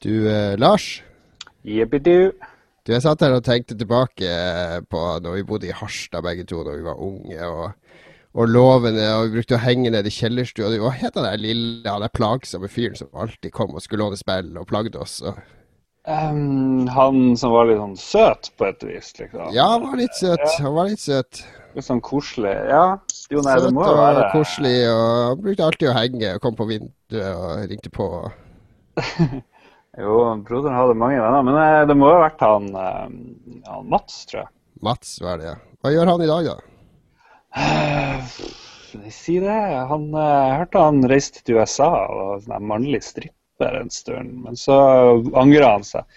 Du, eh, Lars. Jippidu. Du, Jeg satt her og tenkte tilbake eh, på når vi bodde i Harstad begge to da vi var unge. og, og lovende, og vi brukte å henge ned i kjellerstua. Hva het han der lille, han der plagsomme fyren som alltid kom og skulle låne spill og plagde oss? Og... Um, han som var litt sånn søt på et vis, liksom. Ja, han var litt søt. Han var litt søt. Litt sånn koselig. Ja, jo, nei, søt det må jo og koselig. Og han brukte alltid å henge og kom på vinduet og ringte på. Jo, broderen hadde mange venner, men eh, det må jo ha vært han, eh, han Mats, tror jeg. Mats hva er det. Hva gjør han i dag, da? Eh, Si det. Han, jeg hørte han reiste til USA og var sånn mannlig stripper en stund. Men så angra han seg.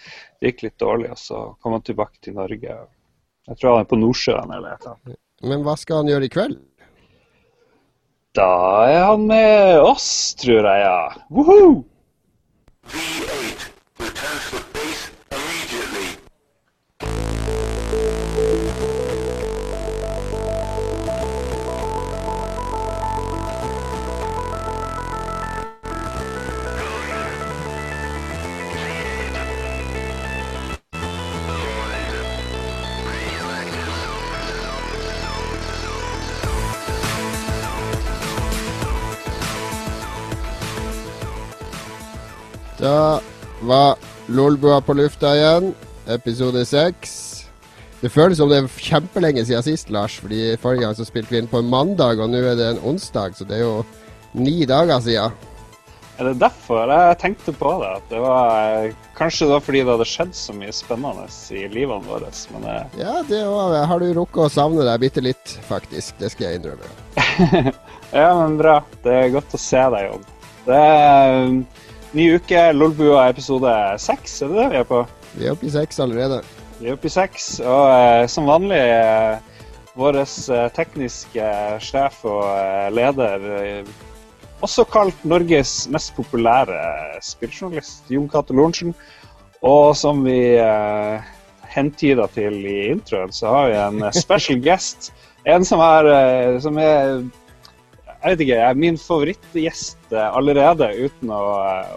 Det gikk litt dårlig, og så kom han tilbake til Norge. Jeg tror han er på Nordsjøen eller et eller annet. Men hva skal han gjøre i kveld? Da er han med oss, tror jeg, ja. Woohoo! Da var Lolbua på lufta igjen, episode seks. Det føles som det er kjempelenge siden sist, Lars. fordi Forrige gang så spilte vi inn på en mandag, og nå er det en onsdag. Så det er jo ni dager siden. Er det derfor jeg tenkte på det? At det var, kanskje det var fordi det hadde skjedd så mye spennende i livene våre. Men det... Ja, det òg. Har du rukket å savne deg bitte litt, faktisk. Det skal jeg innrømme. ja, men bra. Det er godt å se deg, Jon. Det er ny uke, Lolbua episode seks, er det det vi er på? Vi er oppe i seks allerede. Vi er oppe i seks, og eh, som vanlig eh, vår eh, tekniske sjef og eh, leder, eh, også kalt Norges mest populære spilljournalist, Jon Cato Lorentzen. Og som vi eh, hentyda til i introen, så har vi en eh, special guest. En som er, eh, som er jeg vet ikke, er min favorittgjest allerede, uten å,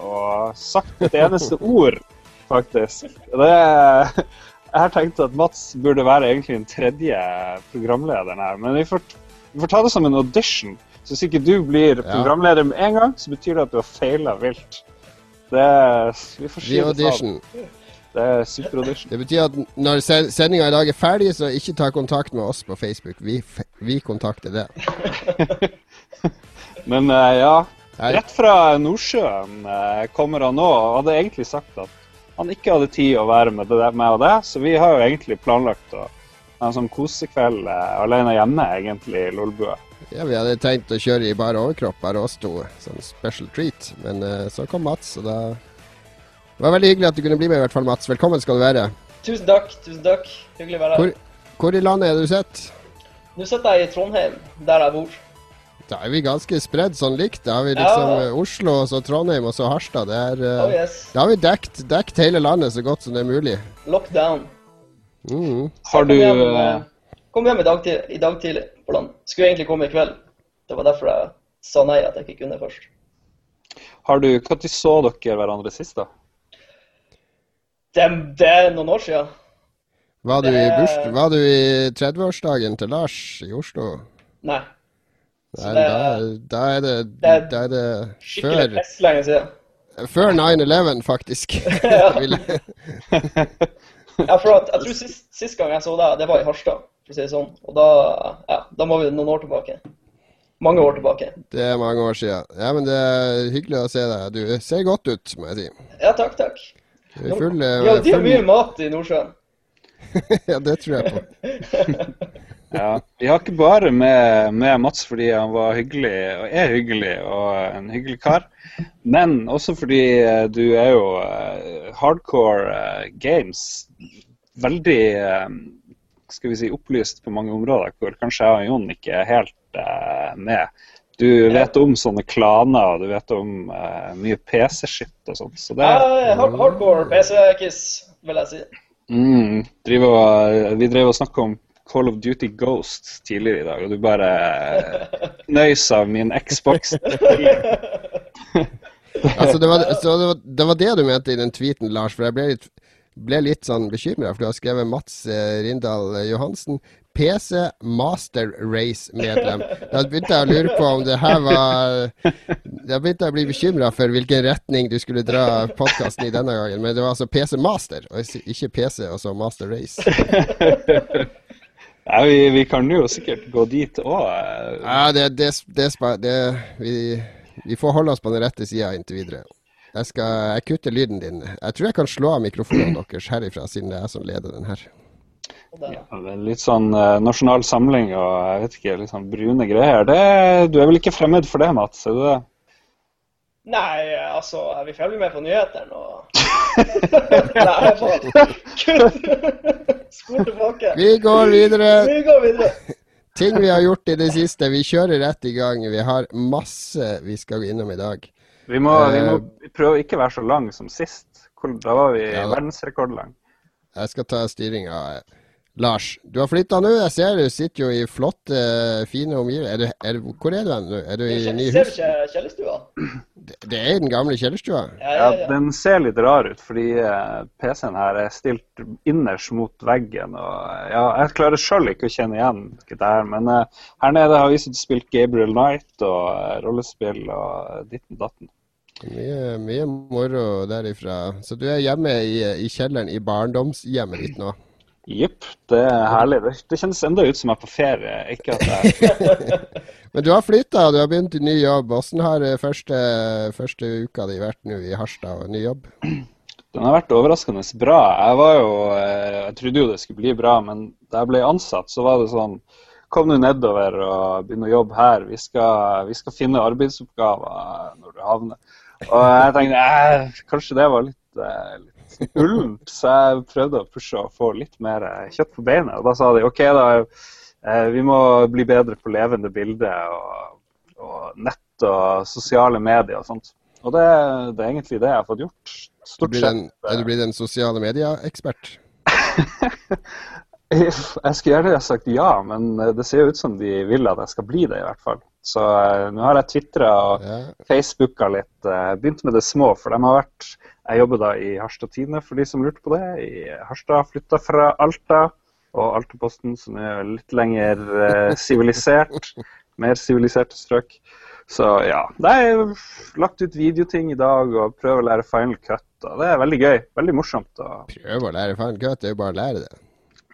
ha sagt et eneste ord, faktisk. Det, jeg har tenkt at Mats burde være egentlig den tredje programlederen her, men vi får, vi får ta det som en audition. Så hvis ikke du blir programleder med en gang, så betyr det at du har feila vilt. Det, vi får si det sånn. Det er super-audition. Det betyr at når se- sendinga i dag er ferdig, så ikke ta kontakt med oss på Facebook. Vi, vi kontakter det. Men uh, ja, rett fra Nordsjøen uh, kommer han nå, og hadde egentlig sagt at han ikke hadde tid å være med det der med og det, så vi har jo egentlig planlagt å ha en sånn kosekveld uh, alene hjemme, egentlig, i Lolbua. Ja, Vi hadde tenkt å kjøre i bare overkropp, bare oss to. Sånn special treat. Men så kom Mats, og da Det var veldig hyggelig at du kunne bli med, i hvert fall, Mats. Velkommen skal du være. Tusen takk. tusen takk. Hyggelig å være Hvor, her. hvor i landet er du sett? Nå sitter jeg i Trondheim, der jeg bor. Da er vi ganske spredd sånn likt. Da har vi liksom Ja. eh, Oslo, og så Trondheim, og så Harstad. Det er, eh, Oh yes. Da har vi dekt, dekt hele landet så godt som det er mulig. Lockdown. Mm. Har du kom hjem, eh, kom hjem i dag, til, i dag tidlig. Skulle egentlig komme i kveld. Det var derfor jeg sa nei at jeg ikke kunne først. Har du, Når så dere hverandre sist, da? Det, det er noen år siden. Var du i, Det- var du i 30-årsdagen til Lars i Oslo? Nei. Nei, det- da, da er det, det da er det Skikkelig før, lenge siden. før 9-11, faktisk. Ja. Ja, for at, jeg tror sist, sist gang jeg så deg, det var i Harstad, for å si det sånn. Og da, ja, da må vi noen år tilbake. Mange år tilbake. Det er mange år siden. Ja, men det er hyggelig å se deg. Du ser godt ut, må jeg si. Ja, takk, takk. Er full, De har, de har mye mat i Nordsjøen. Ja, det tror jeg på. Ja, Vi har ikke bare med, med Mats fordi han var hyggelig og er hyggelig og en hyggelig kar, men også fordi eh, du er jo eh, hardcore eh, games. Veldig eh, skal vi si, opplyst på mange områder hvor kanskje jeg og Jon ikke er helt eh, med. Du vet om sånne klaner, og du vet om uh, mye PC-shit og sånt. Så det Ja, hardcore PC-kiss, vil jeg si. Mm, driver og, vi drev og snakka om Call of Duty Ghost tidligere i dag, og du bare nøys av min Xbox. Altså, det var, så det, var, det var det du mente i den tweeten, Lars. For jeg ble litt, ble litt sånn bekymra, for du har skrevet Mats eh, Rindal Johansen. PC Master Race-medlem. Da begynte jeg å lure på om det her var Da begynte jeg å bli bekymra for hvilken retning du skulle dra podkasten i denne gangen. Men det var altså PC Master, og ikke PC og så Master Race. Ja, vi, vi kan jo sikkert gå dit òg. Ja, det, det, det, det vi, vi får holde oss på den rette sida inntil videre. Jeg skal jeg kutter lyden din. Jeg tror jeg kan slå av mikrofonen deres herifra, siden det er jeg som leder den her. Og det, Det er litt sånn eh, nasjonal samling og jeg vet ikke, litt sånn brune greier. Det, du er vel ikke fremmed for det, Mats? Er du det? Nei, altså, vi følger med på nyhetene og Nei, faen. Kutt! Spol tilbake. Vi går videre. Vi går videre. Ting vi har gjort i det siste. Vi kjører rett i gang. Vi har masse vi skal gå innom i dag. Vi må, vi må Eh, prøve å ikke være så lang som sist. Da var vi Ja. verdensrekordlang. Jeg skal ta styringa. Lars, du har flytta nå. Jeg ser du sitter jo i flotte, fine omgivelser. Er er hvor er du hen nå? Er du i nye Ser du ikke kjellerstua? Det det er i den gamle kjellerstua. Ja, Ja, ja, ja. Den ser litt rar ut, fordi eh, PC-en her er stilt innerst mot veggen. og eh, ja, Jeg klarer sjøl ikke å kjenne igjen det her, men uh, her nede har vi sittet og spilt Gabriel Knight og uh, rollespill og ditten datten. Mye, mye moro derifra. Så du er hjemme i, i kjelleren i barndomshjemmet ditt nå? Jepp, det er herlig. Det, kjennes enda ut som jeg er på ferie. Ikke at jeg Men du har flytta, du har begynt i ny jobb. Hvordan har eh, første, første uka di vært nå i Harstad og ny jobb? Den har vært overraskende bra. Jeg var jo eh, Jeg trodde jo det skulle bli bra, men da jeg ble ansatt, så var det sånn Kom nå nedover og begynn å jobbe her. Vi skal, vi skal finne arbeidsoppgaver når du havner. Og jeg tenkte eh, kanskje det var litt, eh, litt ullent, så jeg prøvde å pushe og få litt mer eh, kjøtt på beinet. Og da sa de OK, da. eh, Vi må bli bedre på levende bilder og, og nett og sosiale medier og sånt. Og det, det er egentlig det jeg har fått gjort. Stort sett. er du blitt en sosiale medier-ekspert? Jeg skulle gjerne sagt ja, men eh, det ser jo ut som de vil at jeg skal bli det, i hvert fall. Så eh, nå har jeg tvitra og Ja. Facebooka litt. eh, begynt med det små, for de har vært Jeg jobber da i Harstad Tine, for de som lurte på det. I Harstad flytta fra Alta og Altaposten, som er litt lenger eh, sivilisert. mer siviliserte strøk. Så ja. Det er lagt ut videoting i dag og prøver å lære Final Cut. Og det er veldig gøy. Veldig morsomt. Og Prøve å lære final cut, det er jo bare å lære det.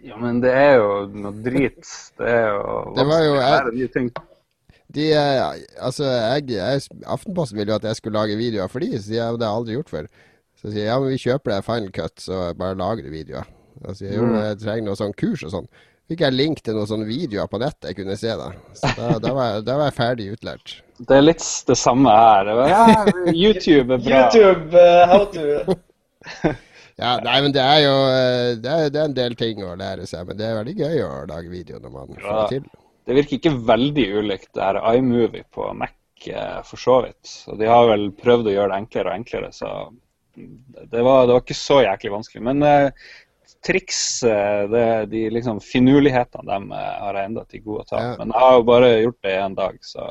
ja, men det er jo noe drit. Det er jo- vanskelig å lære nye ting. De, eh, altså, jeg, jeg, Aftenposten ville jo at jeg skulle lage videoer for de, så sier jeg det har jeg aldri gjort før. Så sier jeg ja, men vi kjøper deg Final Cut, så bare lager du videoer. Da sier jeg jo, Mm. jeg trenger noe sånn kurs og sånn. Fikk jeg link til noen sånne videoer på nettet jeg kunne se, da. Så da, da, var, jeg, da var jeg ferdig utlært. Det er litt det samme her. Ja, YouTube er bra. YouTube, uh, how to Ja, nei, men det er jo eh, det er, det er en del ting å lære seg, men det er veldig gøy å lage video når man får det til. Det virker ikke veldig ulikt det her iMovie på Mac, eh, for så vidt. Og de har vel prøvd å gjøre det enklere og enklere, så det var, det var ikke så jæklig vanskelig. Men eh, triks, eh, det, de liksom finurlighetene, dem eh, har jeg enda til gode å ta. Ja. Men jeg har jo bare gjort det én dag, så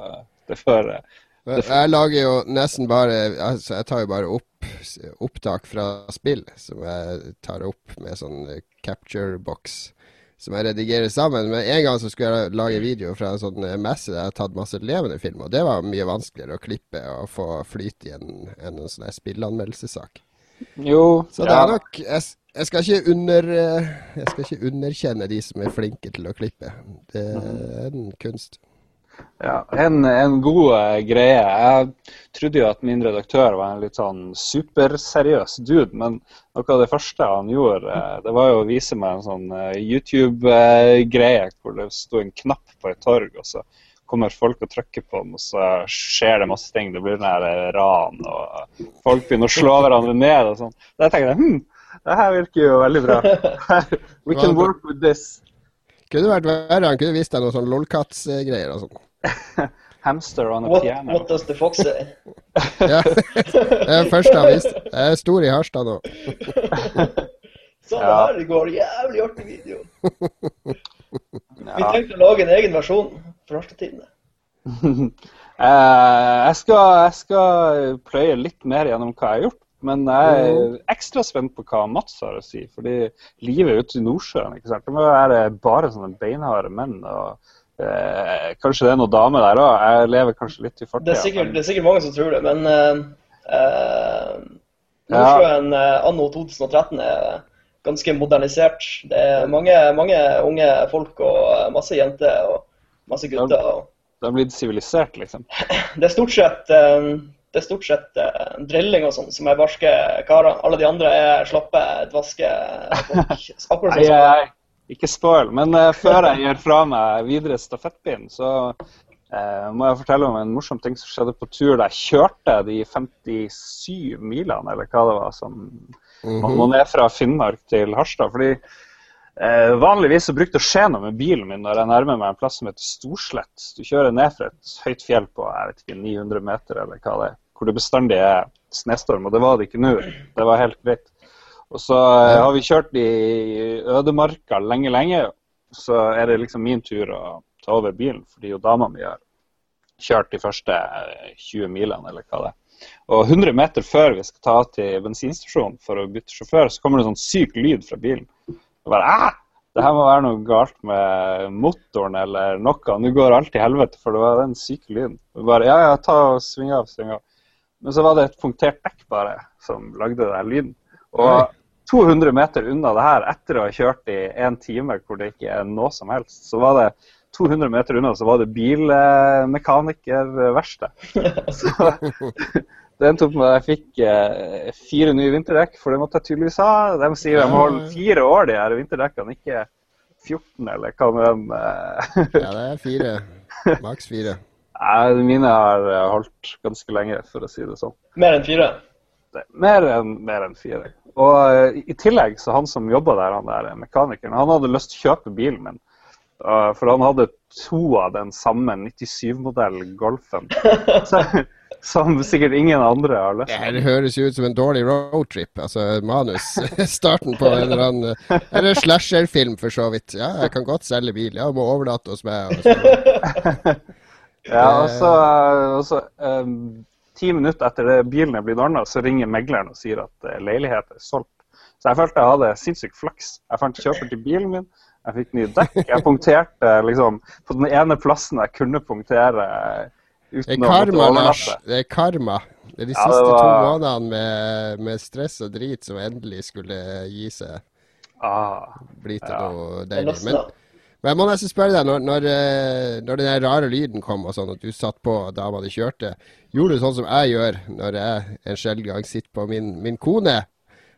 det får Jeg lager jo nesten bare altså Jeg tar jo bare opp opptak fra spill som jeg tar opp med sånn capture box som jeg redigerer sammen. Men en gang så skulle jeg lage video fra en sånn eh, messe der jeg har tatt masse levende film, og det var mye vanskeligere å klippe og få flyt i en, enn en sånn spilleanmeldelsessak. Jo, Så det er nok jeg, jeg, skal under, eh, jeg skal ikke underkjenne de som er flinke til å klippe. Det er en kunst. Ja, en, en god eh, greie. Jeg trodde jo at min redaktør var en litt sånn superseriøs dude, men noe av det første han gjorde, eh, det var jo å vise meg en sånn eh, YouTube-greie hvor det sto en knapp på et torg, og så kommer folk og trykker på den, og så skjer det masse ting. Det blir den ran, og folk begynner å slå hverandre ned og sånn. Da tenkte jeg hm, det her virker jo veldig bra. We can work with this. Kunne vært verre, han kunne vist deg noen sånn lolcats-greier og sånn. Hamster on a what, piano. what does the fox say? Ja, det er første han viste. Jeg er stor i Harstad nå. Sånn Ja. her går, jævlig artig video. Vi Ja. tenkte å lage en egen versjon for Harstad-tidene. Eh, jeg, skal, jeg skal pløye litt mer gjennom hva jeg har gjort. Men jeg er ekstra spent på hva Mats har å si. Fordi livet ute i Nordsjøen ikke sant? Det må være bare sånne beinharde menn. og eh, Kanskje det er noen damer der òg. Jeg lever kanskje litt i fortida. Det er sikkert, det er sikkert mange som tror det, men eh, eh, Nordsjøen ja. anno 2013 er ganske modernisert. Det er mange, mange unge folk og eh, masse jenter og masse gutter. og Det har blitt sivilisert, liksom. Det er stort sett, eh, det er stort sett eh, drilling og sånn som er barske karer. Alle de andre er slappe, dvaske folk. Akkurat Nei, sånn som ikke spoil. Men uh, før jeg gir fra meg videre stafettpinnen, så uh, må jeg fortelle om en morsom ting som skjedde på tur da jeg kjørte de 57 milene, eller hva det var, som man må ned fra Finnmark til Harstad. fordi eh, Vanligvis så brukte det å skje noe med bilen min når jeg nærmer meg en plass som heter Storslett. Du kjører ned fra et høyt fjell på jeg vet ikke, 900 meter, eller hva det er, hvor det bestandig er snestorm. Og det var det ikke nå. Det var helt greit. Og så eh, har vi kjørt i ødemarka lenge, lenge. Så er det liksom min tur å ta over bilen, fordi jo dama mi har kjørt de første eh, 20 milene, eller hva det er. Og 100 meter før vi skal ta til bensinstasjonen for å bytte sjåfør, så kommer det sånn syk lyd fra bilen. Og bare, Æ! Det her må være noe galt med motoren eller noe. Nå går alt til helvete, for det var den syke lyden. Og bare, ja, ja, ta og sving av, sving av. Men så var det et punktert dekk bare som lagde den lyden. Og 200 meter unna det her, etter å ha kjørt i en time hvor det ikke er noe som helst, så var det 200 meter unna så var det bilmekanikerverksted. Det endte opp med at jeg fikk eh, fire nye vinterdekk, for det måtte jeg tydeligvis ha. De sier jeg må holde fire år, de her vinterdekkene, ikke 14, eller hva med dem. eh. Ja, det er fire. Maks fire. Nei, mine har eh, holdt ganske lenge, for å si det sånn. mer enn fire. Det er Mer enn mer enn fire. Og eh, i tillegg, så han som jobba der, han der mekanikeren, han hadde lyst til å kjøpe bilen min. For han hadde to av den samme 97-modell Golfen. Som sikkert ingen andre har lyst Det til. her høres jo ut som en dårlig roadtrip. Altså manus. Starten på en eller annen Eller slasherfilm, for så vidt. Ja, jeg kan godt selge bil. Ja, må overnatte hos meg. Og så. Ja, og så, og så um, Ti minutter etter det bilen er blitt ordna, så ringer megleren og sier at uh, leiligheten er solgt. Så jeg følte jeg hadde sinnssykt flaks. Jeg fant kjøper til bilen min. Jeg fikk nye dekk. Jeg punkterte liksom på den ene plassen jeg kunne punktere eh, Det uten er å karma, Lars. Det er karma. Det er de Ja, siste siste to månedene med, med stress og drit som endelig skulle gi seg. Ah, Bli til Ja. noe deilig. Men. Men jeg må nesten spørre deg, når, når, eh, når den rare lyden kom, og sånn, at du satt på dama di kjørte, gjorde du sånn som jeg gjør når jeg en sjelden gang sitter på min, min kone?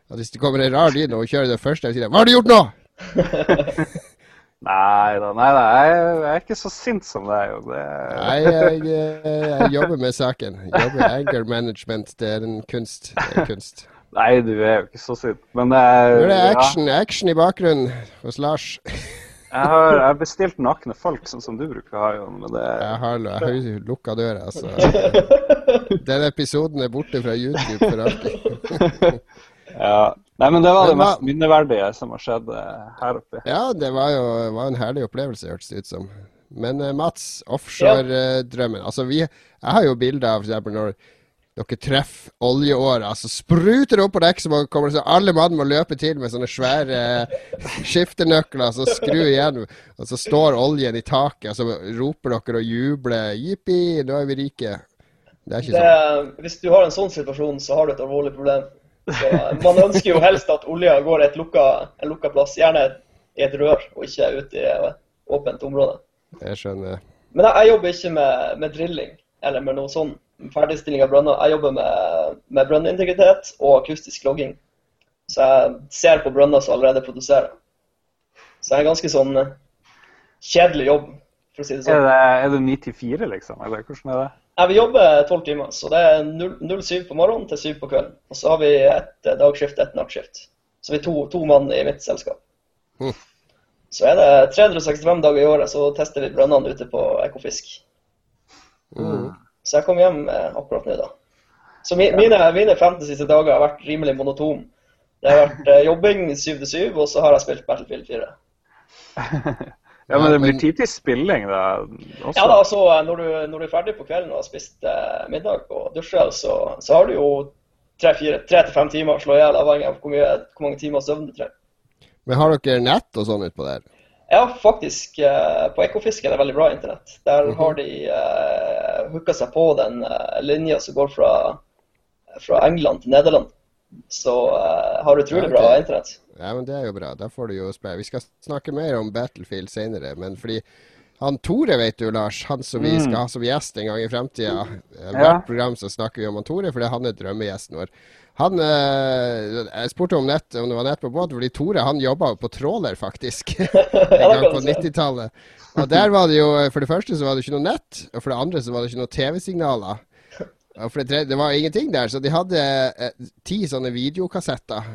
At hvis det kommer en rar lyd når hun kjører det første, jeg sier 'Hva har du gjort nå?' nei da, nei da. Jeg, jeg er ikke så sint som deg. jo. Det, Nei, jeg, jeg jobber med saken. Jobber med anger management. Det er en kunst. Det er kunst. nei, du er jo ikke så sint. Men eh, Nå er det ja, action, action i bakgrunnen hos Lars. Jeg har jeg bestilt nakne folk, sånn som du bruker å ha. Jon, men det, Jeg har, jeg har lukka døra, altså. Den episoden er borte fra YouTube for alltid. ja. Nei, men det var det mest minneverdige som har skjedd eh, her oppe. Ja, det var jo var en herlig opplevelse, hørtes det ut som. Men eh, Mats, offshore-drømmen. Altså, vi, jeg har jo bilder av f.eks. når dere treffer oljeåra, så spruter det opp på dekk, så kommer det så alle mann må løpe til med sånne svære eh, skiftenøkler, så skru igjen, og så står oljen i taket, og så roper dere og jubler 'jippi, nå er vi rike'. Det er ikke Det, sånn. hvis du har en sånn situasjon, så har du et alvorlig problem. Så, eh, man ønsker jo helst at olja går i lukka, en lukka plass, gjerne i et rør, og ikke ute i et åpent område. Jeg skjønner. Men jeg, jeg jobber ikke med, med drilling eller med noe sånn ferdigstilling av brønner. Jeg jobber med, med brønnintegritet og akustisk logging. Så jeg ser på brønner som allerede produserer. Så det er en ganske sånn eh, kjedelig jobb, for å si det Er sånn. det, er det 9 til 4, liksom? Eller hvordan er det? Jeg vil jobbe tolv timer, så det er 07 på morgenen til 7 på kvelden. Og så har vi ett eh, dagskift, ett nattskift. Så vi er to, to mann i mitt selskap. Mm. Så er det 365 dager i året, så tester vi brønnene ute på Ekofisk. Mm. Så jeg kom hjem eh, akkurat nå, da. Så mi, mine, mine 50 siste dager har vært rimelig monotone. Det har vært eh, jobbing 7 til 7, og så har jeg spilt Battlefield 4. Ja, men det blir tid til spilling, da. Også. Ja da, altså når du, når du er ferdig på kvelden og har spist eh, middag og dusja, så, så har du jo tre til fem timer å slå i hjel, avhengig av hvor, mye, hvor mange timer søvn du trenger. Men har dere nett og sånn utpå der? Ja, faktisk. eh, På Ekofisk er det veldig bra internett. Der Mhm. har de uh, hooka seg på den uh, linja som går fra, fra England til Nederland. Så uh, har du utrolig Ja, okay. bra internett. Ja, men det er jo bra. Da får du jo spille. Vi skal snakke mer om Battlefield senere, men fordi han Tore, vet du, Lars, han som vi Mm. skal ha som gjest en gang i fremtida eh. Hvert program så snakker vi om han Tore, for det er han er drømmegjesten vår. Han eh, Jeg spurte om nett, om det var nett på båt, fordi Tore han jobba jo på tråler, faktisk. en gang på 90-tallet. Og der var det jo For det første så var det ikke noe nett, og for det andre så var det ikke noe TV-signaler. Og for det tredje, det var ingenting der, så de hadde eh, ti sånne videokassetter.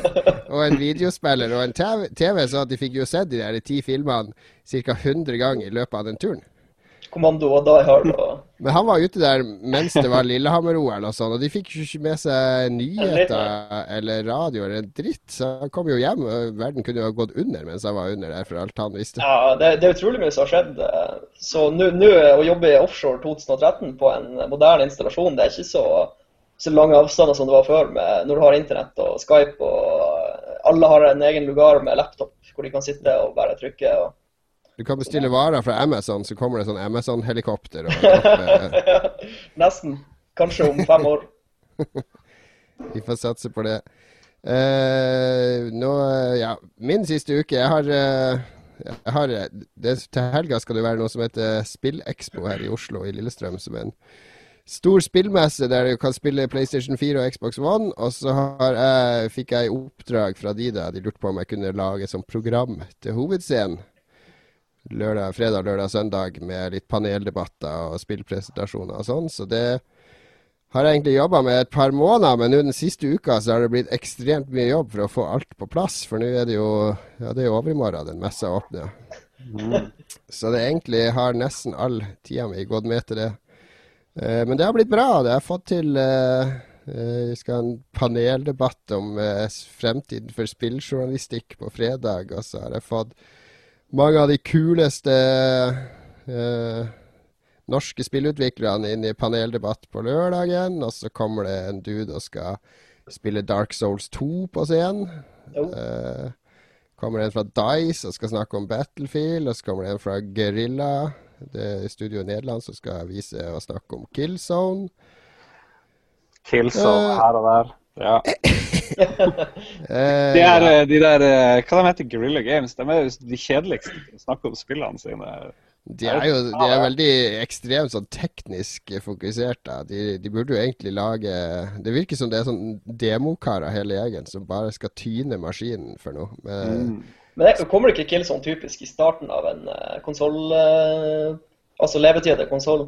og en videospiller og en TV, TV, så de fikk jo sett de der ti filmene ca. 100 ganger i løpet av den turen. Kommando og Die Hard og Men han var ute der mens det var Lillehammer-OL og sånn, og de fikk jo ikke med seg nyheter eller radio eller en dritt. Så han kom jo hjem, og verden kunne jo ha gått under mens han var under der, for alt han visste. Ja, det, det er utrolig mye som har skjedd. Så nå å jobbe i offshore 2013 på en moderne installasjon, det er ikke så, så lange avstander som det var før, med, når du har internett og Skype og alle har en egen lugar med laptop hvor de kan sitte og bare trykke. og Du kan bestille varer fra Amazon, så kommer det sånn Amazon-helikopter og dropper Nesten. Kanskje om fem år. Vi får satse på det. Uh, nå, ja, min siste uke Jeg har, uh, jeg har det, Til helga skal det være noe som heter Spillekspo her i Oslo, i Lillestrøm. Som er en stor spillmesse der du kan spille PlayStation 4 og Xbox One. Og så har jeg, fikk jeg oppdrag fra de da, de lurte på om jeg kunne lage som program til hovedscenen. Lørdag, fredag, lørdag, søndag med litt paneldebatter og spillpresentasjoner og sånn. Så det har jeg egentlig jobba med et par måneder, men nå den siste uka så har det blitt ekstremt mye jobb for å få alt på plass. For nå er det jo ja, det er jo morgen den messa åpner. Så det egentlig har nesten all tida mi gått med til det. Eh, men det har blitt bra. Det har fått til eh, eh, Vi skal ha en paneldebatt om eh, fremtiden for spilljournalistikk på fredag. Og så har jeg fått mange av de kuleste eh, norske spillutviklerne inn i paneldebatt på lørdagen. Og så kommer det en dude og skal spille Dark Souls 2 på scenen. Eh, kommer det en fra Dice og skal snakke om Battlefield. Og så kommer det en fra Guerrilla, det studio i Nederland, som skal vise og snakke om Killzone. Killzone Eh. her og der. Ja. Eh, De, er, eh, de der eh, Hva de heter Guerrilla Games? De er jo de kjedeligste til å snakke om spillene sine. De er jo de er veldig ekstremt sånn teknisk fokusert. Da. De, de burde jo egentlig lage Det virker som det er sånn demokarer hele gjengen som bare skal tyne maskinen for noe. Men, Mm. Men det, kommer ikke sånn typisk i starten av en konsoll Altså levetid til konsoll?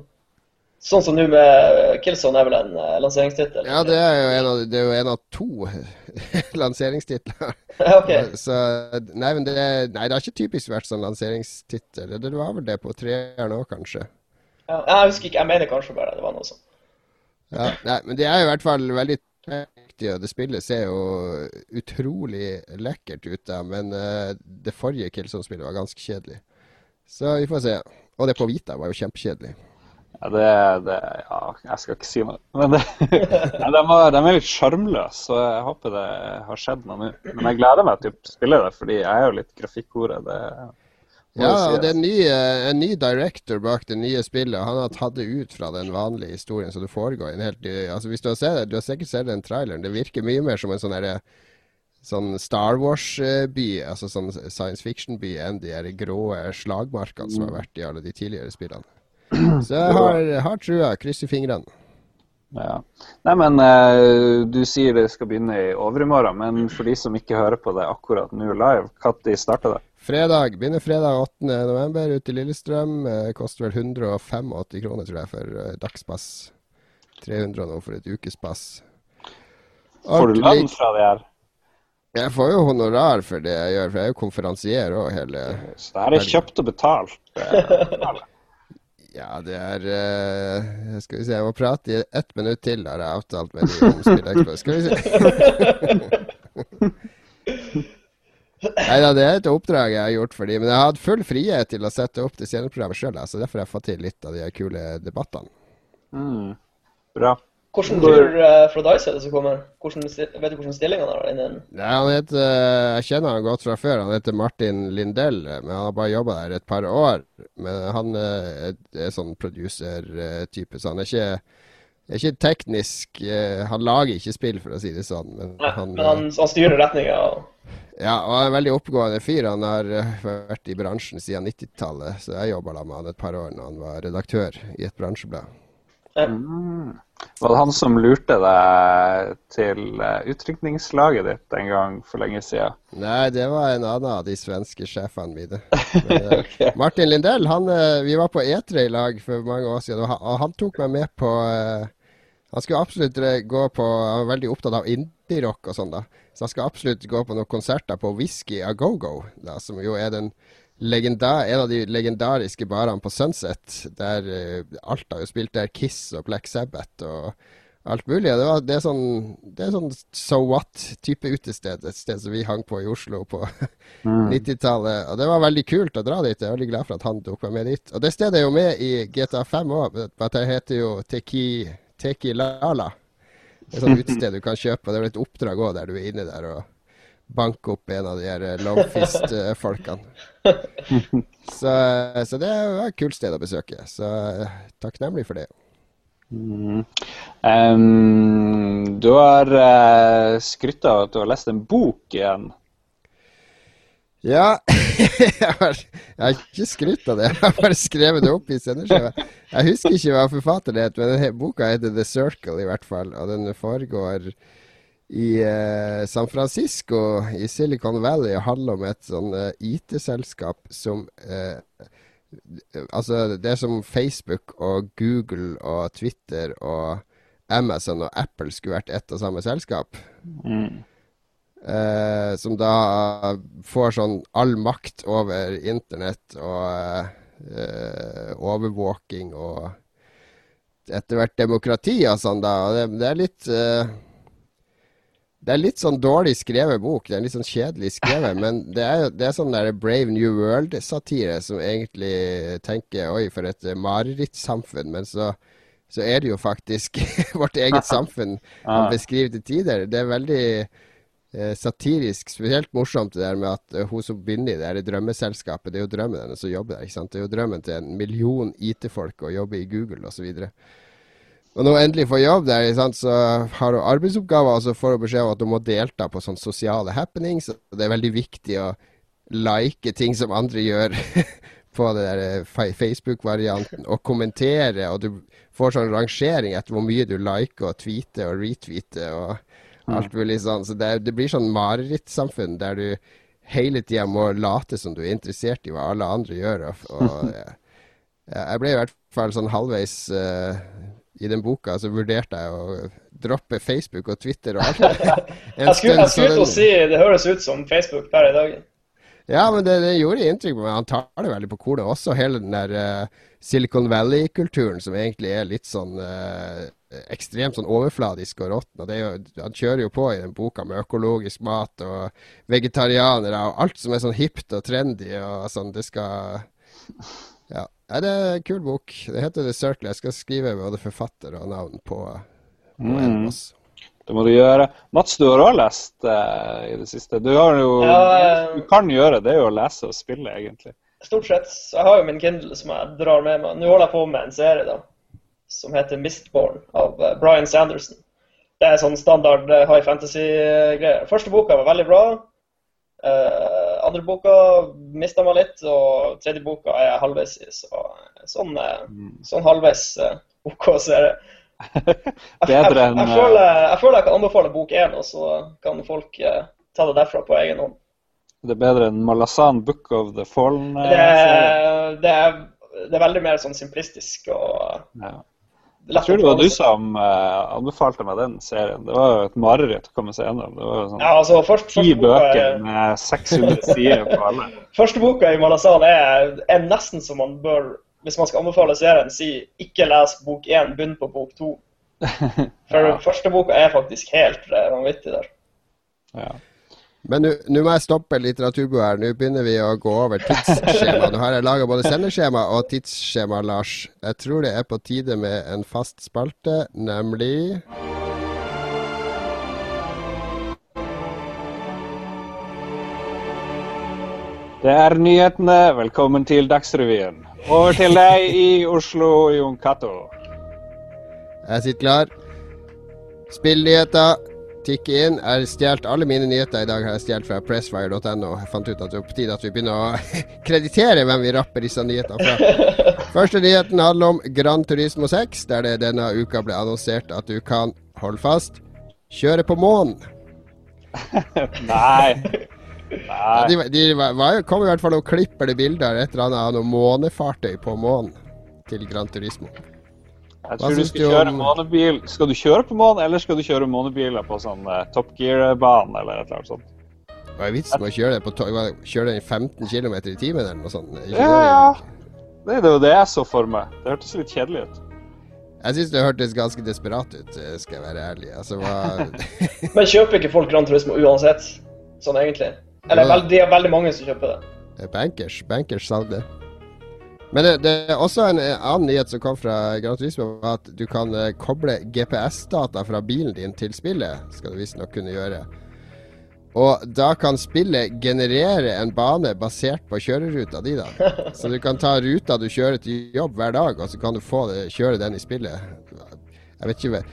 Sånn som nå med Killzone er vel en uh, lanseringstittel? Ja, det er jo en av, det jo en av to lanseringstitler. Ja, ok. Så nei, men det, nei, det har ikke typisk vært sånn lanseringstittel. Det var vel det på treeren òg, kanskje. Ja, jeg husker ikke, jeg mener kanskje bare det var noe sånt. Ja, nei, men det er i hvert fall veldig viktig, og det spillet ser jo utrolig lekkert ut, da, men uh, det forrige Killzone-spillet var ganske kjedelig. Så vi får se. Og det på Vita var jo kjempekjedelig. Ja, det, det Ja, jeg skal ikke si noe. Men det, ja, de, var, de er litt sjarmløse, så jeg håper det har skjedd noe nå. Men jeg gleder meg til å spille det, fordi jeg er jo litt grafikkhore. Det Ja, og det er en ny, eh, en ny director bak det nye spillet. Han har tatt det ut fra den vanlige historien, som det foregår i en helt Altså Hvis du har sett det, du har sikkert sett den traileren. Det virker mye mer som en sånn Sånn Star Wars-by, altså sånn science fiction-by, enn de grå slagmarkene som har vært i alle de tidligere spillene. Så jeg har, har trua. Krysser fingrene. Ja. Nei, men eh, du sier det skal begynne i overmorgen, men for de som ikke hører på det akkurat nå live, når starter det? Fredag. Begynner fredag 8. november ute i Lillestrøm. Eh, koster vel 185 kroner, tror jeg, for eh, dagspass. 300 nå for et ukespass. Får du lønn fra det her? Jeg får jo honorar for det jeg gjør, for jeg er jo konferansier òg hele Så det her er kjøpt og betalt. Ja, det er uh, Skal vi se, jeg må prate i ett minutt til, har jeg avtalt med de om. Skal vi se. Nei da, det er et oppdrag jeg har gjort for dem. Men jeg har hatt full frihet til å sette opp det sceneprogrammet sjøl, så derfor har jeg fått til litt av de kule debattene. Mm. Bra. Hvilken tur uh, fra Dice er det som kommer? Hvordan, vet du hvordan stillingen er innen Nei, han heter, eh, Jeg kjenner han godt fra før. Han heter Martin Lindell, men han har bare jobba der et par år. Men han eh, er, er sånn producer-type, så han er ikke, er ikke teknisk eh, Han lager ikke spill, for å si det sånn. Men Nei, han, men han, han styrer retninga. og- ja, og han er en veldig oppegående fyr. Han har eh, vært i bransjen siden 90-tallet, så jeg jobba med han et par år når han var redaktør i et bransjeblad. Mm. Var det han som lurte deg til eh, utrykningslaget ditt en gang for lenge siden? Nei, det var en annen av de svenske sjefene mine. Men, okay. Martin Lindell, han, eh, vi var på E3 i lag for mange år siden, og han, tok meg med på eh, Han skulle absolutt eh, gå på Han var veldig opptatt av indie-rock og sånn, da. Så han skal absolutt gå på noen konserter på Whisky a Go-Go, da, som jo er den legenda en av de legendariske barene på Sunset. Der uh, alt har jo spilt der. Kiss og Black Sabbath og alt mulig. Det, var, det er sånn, det er sånn so what-type utested. Et sted som vi hang på i Oslo på 90-tallet. Og det var veldig kult å dra dit. Jeg er veldig glad for at han tok meg med dit. Og det stedet er jo med i GTA5 òg, det heter jo Teki, Teki Lala. Det er sånn utested du kan kjøpe. Det er vel et oppdrag òg der du er inne der og banker opp en av de her eh, Longfist-folkene. Så, så det var et kult sted å besøke. Så eh, takknemlig for det. Mm. Um, du har uh, skrytt av at du har lest en bok igjen. Ja, jeg har, jeg har ikke skrytt av det. Jeg har bare skrevet det opp i sendeskjema. Jeg husker ikke hva forfatteren het, men denne boka heter The Circle, i hvert fall. Og den foregår i eh, San Francisco, i Silicon Valley, handler om et sånn eh, IT-selskap som eh, Altså, det er som Facebook og Google og Twitter og Amazon og Apple skulle vært ett og samme selskap. Mm. Eh, som da får sånn all makt over internett og eh, overvåking og etter hvert demokrati og sånn, da. Det, det er litt eh, Det er litt sånn dårlig skrevet bok. Det er litt sånn kjedelig skrevet, men det er, det er sånn der Brave New World-satire som egentlig tenker Oi, for et marerittsamfunn. Men så, så er det jo faktisk vårt eget samfunn han beskriver til tider. Det er veldig eh, satirisk, spesielt morsomt det der med at eh, hun som begynner i det her drømmeselskapet, det er jo drømmen hennes å jobbe der. ikke sant? Det er jo drømmen til en million IT-folk å jobbe i Google osv. Og når hun endelig får jobb der, sant, så har hun arbeidsoppgaver, og så får hun beskjed om at hun må delta på sånne sosiale happenings. og Det er veldig viktig å like ting som andre gjør på det der eh, Facebook-varianten, og kommentere, og du får sånn rangering etter hvor mye du liker og tweeter og retweeter og alt mulig sånn. Så det, det blir sånn marerittsamfunn der du hele tida må late som du er interessert i hva alle andre gjør. Og, og ja, jeg ble i hvert fall sånn halvveis eh, i den boka, så vurderte jeg å droppe Facebook og Twitter og alt. Jeg skulle, jeg skulle si det høres ut som Facebook per i dag. ja, men det, det gjorde inntrykk på meg. Han tar det veldig på kornet. Også hele den der uh, Silicon Valley-kulturen som egentlig er litt sånn uh, ekstremt sånn overfladisk og råtten. Han kjører jo på i den boka med økologisk mat og vegetarianere og alt som er sånn hipt og trendy og sånn. Det skal Ja. Nei, det er en kul bok. Det heter The Circle. Jeg skal skrive både forfatter og navn på, på en Mm. av oss. Det må du gjøre. Mats, du har òg lest uh, i det siste. Du har jo Ja, du kan gjøre, det er jo å lese og spille, egentlig. Stort sett. Jeg har jo min Kindle som jeg drar med meg. Nå holder jeg på med en serie da, som heter Mistborn av eh, Brian Sanderson. Det er sånn standard eh, high fantasy-greier. Første boka var veldig bra. Eh, andre boka mista meg litt, og tredje boka er jeg halvveis i. Så sånn, eh, sånn halvveis eh, OK serie. Jeg, jeg, Bedre jeg, enn jeg, eh, føler, jeg føler jeg kan anbefale bok én, og så kan folk eh, ta det derfra på egen hånd. Det er bedre enn Malazan Book of the Fallen. eh, Det, det, er, det er veldig mer sånn simplistisk og Ja. Jeg tror det var du som uh, anbefalte meg den serien. Det var jo et mareritt å komme seg gjennom. Det var jo sånn Ja, altså, først, ti bøker er, med 600 sider på alle. første boka i Malazan er, er nesten som man bør Hvis man skal anbefale serien, si ikke les bok én, begynn på bok to. For Ja. første boka er faktisk helt eh, vanvittig der. Ja. Men nå må jeg stoppe litteraturboet. Nå begynner vi å gå over tidsskjema. Nå har jeg laga både sendeskjema og tidsskjema, Lars. Jeg tror det er på tide med en fast spalte, nemlig Det er nyhetene. Velkommen til Dagsrevyen. Over til deg i Oslo, Jon Cato. Jeg sitter klar. Spillnyheter tikker inn. Jeg har stjålet alle mine nyheter i dag har jeg stjålet fra pressfire.no. Jeg fant ut at det er på tide at vi begynner å kreditere hvem vi rapper disse nyhetene fra. Første nyheten handler om Gran Turismo 6, der det denne uka ble annonsert at du kan, hold fast, kjøre på månen. Nei. Nei. de, de var, var, kom i hvert fall noen klipp eller bilder et eller annet av noe månefartøy på månen til Gran Turismo. Jeg tror du skal du kjøre om- månebil. Skal du kjøre på månen, eller skal du kjøre månebiler på sånn uh, Top Gear-bane eller et eller annet sånt? Hva er vitsen med å kjøre det på to kjøre den i 15 km i timen eller noe sånt? Ikke Ja, ja. Det er jo det jeg så for meg. Det hørtes litt kjedelig ut. Jeg syns det hørtes ganske desperat ut, eh, skal jeg være ærlig. Altså, hva Men kjøper ikke folk Grand Turismo uansett? Sånn egentlig? Eller Ja. det er veldig mange som kjøper det. Bankers. Bankers salg det. Men det, det er også en annen nyhet som kom fra Gran Turismo, at du kan eh, koble GPS-data fra bilen din til spillet. Skal du visstnok kunne gjøre. Og da kan spillet generere en bane basert på kjøreruta di, da. Så du kan ta ruta du kjører til jobb hver dag, og så kan du få det, kjøre den i spillet. Jeg vet ikke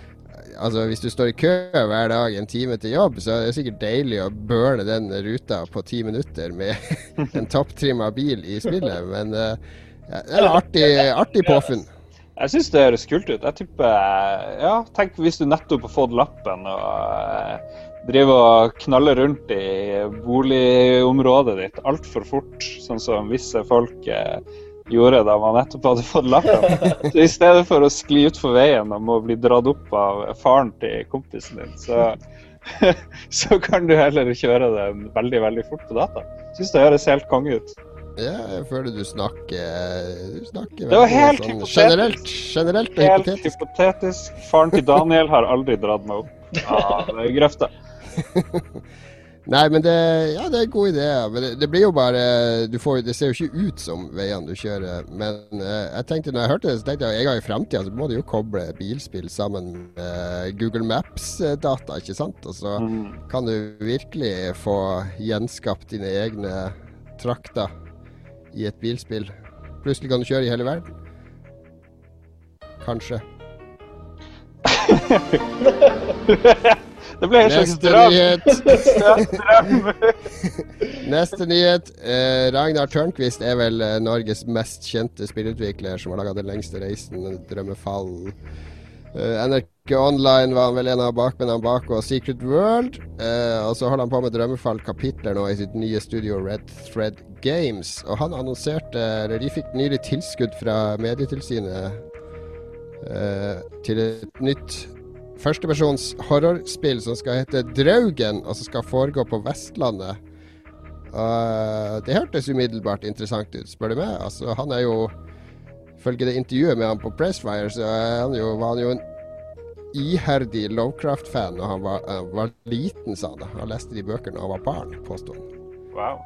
Altså, hvis du står i kø hver dag en time til jobb, så er det sikkert deilig å burne den ruta på ti minutter med en topptrimma bil i spillet, men eh, ja, det er artig, artig påfunn. Jeg syns det høres kult ut. Jeg tipper Ja, tenk hvis du nettopp har fått lappen og eh, driver og knaller rundt i boligområdet ditt altfor fort, sånn som visse folk eh, gjorde da man nettopp hadde fått lappen. Så I stedet for å skli utfor veien og må bli dratt opp av faren til kompisen din, så, så kan du heller kjøre den veldig, veldig fort på data. Syns det høres helt konge ut. Ja, jeg føler du snakker Du snakker Det var helt sånn hypotetisk. generelt, generelt og Helt hypotetisk. hypotetisk. Faren til Daniel har aldri dratt meg opp av grøfta. Nei, men det, ja, det er en god idé. Men det, det blir jo bare du får, Det ser jo ikke ut som veiene du kjører. Men eh, jeg tenkte når jeg hørte det, så tenkte jeg en gang i framtida så må du jo koble bilspill sammen med Google Maps-data, ikke sant? Og så Mm. kan du virkelig få gjenskapt dine egne trakter i et bilspill. Plutselig kan du kjøre i hele verden. Kanskje. Det ble en slags drøm. Neste nyhet. Eh, Ragnar Tørnquist er vel eh, Norges mest kjente spillutvikler som har laga Den lengste reisen, Drømmefall. Eh, NRK Online var han vel en av bakmennene bak, og Secret World. Uh, og så holder han på med Drømmefall-kapitler nå i sitt nye studio Red Thread Games. Og han annonserte Eller de fikk nylig tilskudd fra Medietilsynet uh, til et nytt førstepersons horrorspill som skal hete Draugen, og som skal foregå på Vestlandet. Uh, det hørtes umiddelbart interessant ut, spør du meg. Altså, han er jo Ifølge det intervjuet med han på Pressfire, så er han jo, var han jo en iherdig Lovecraft-fan da han var, uh, var liten, sa han. Han leste de bøkene da han var barn, påsto han. Wow.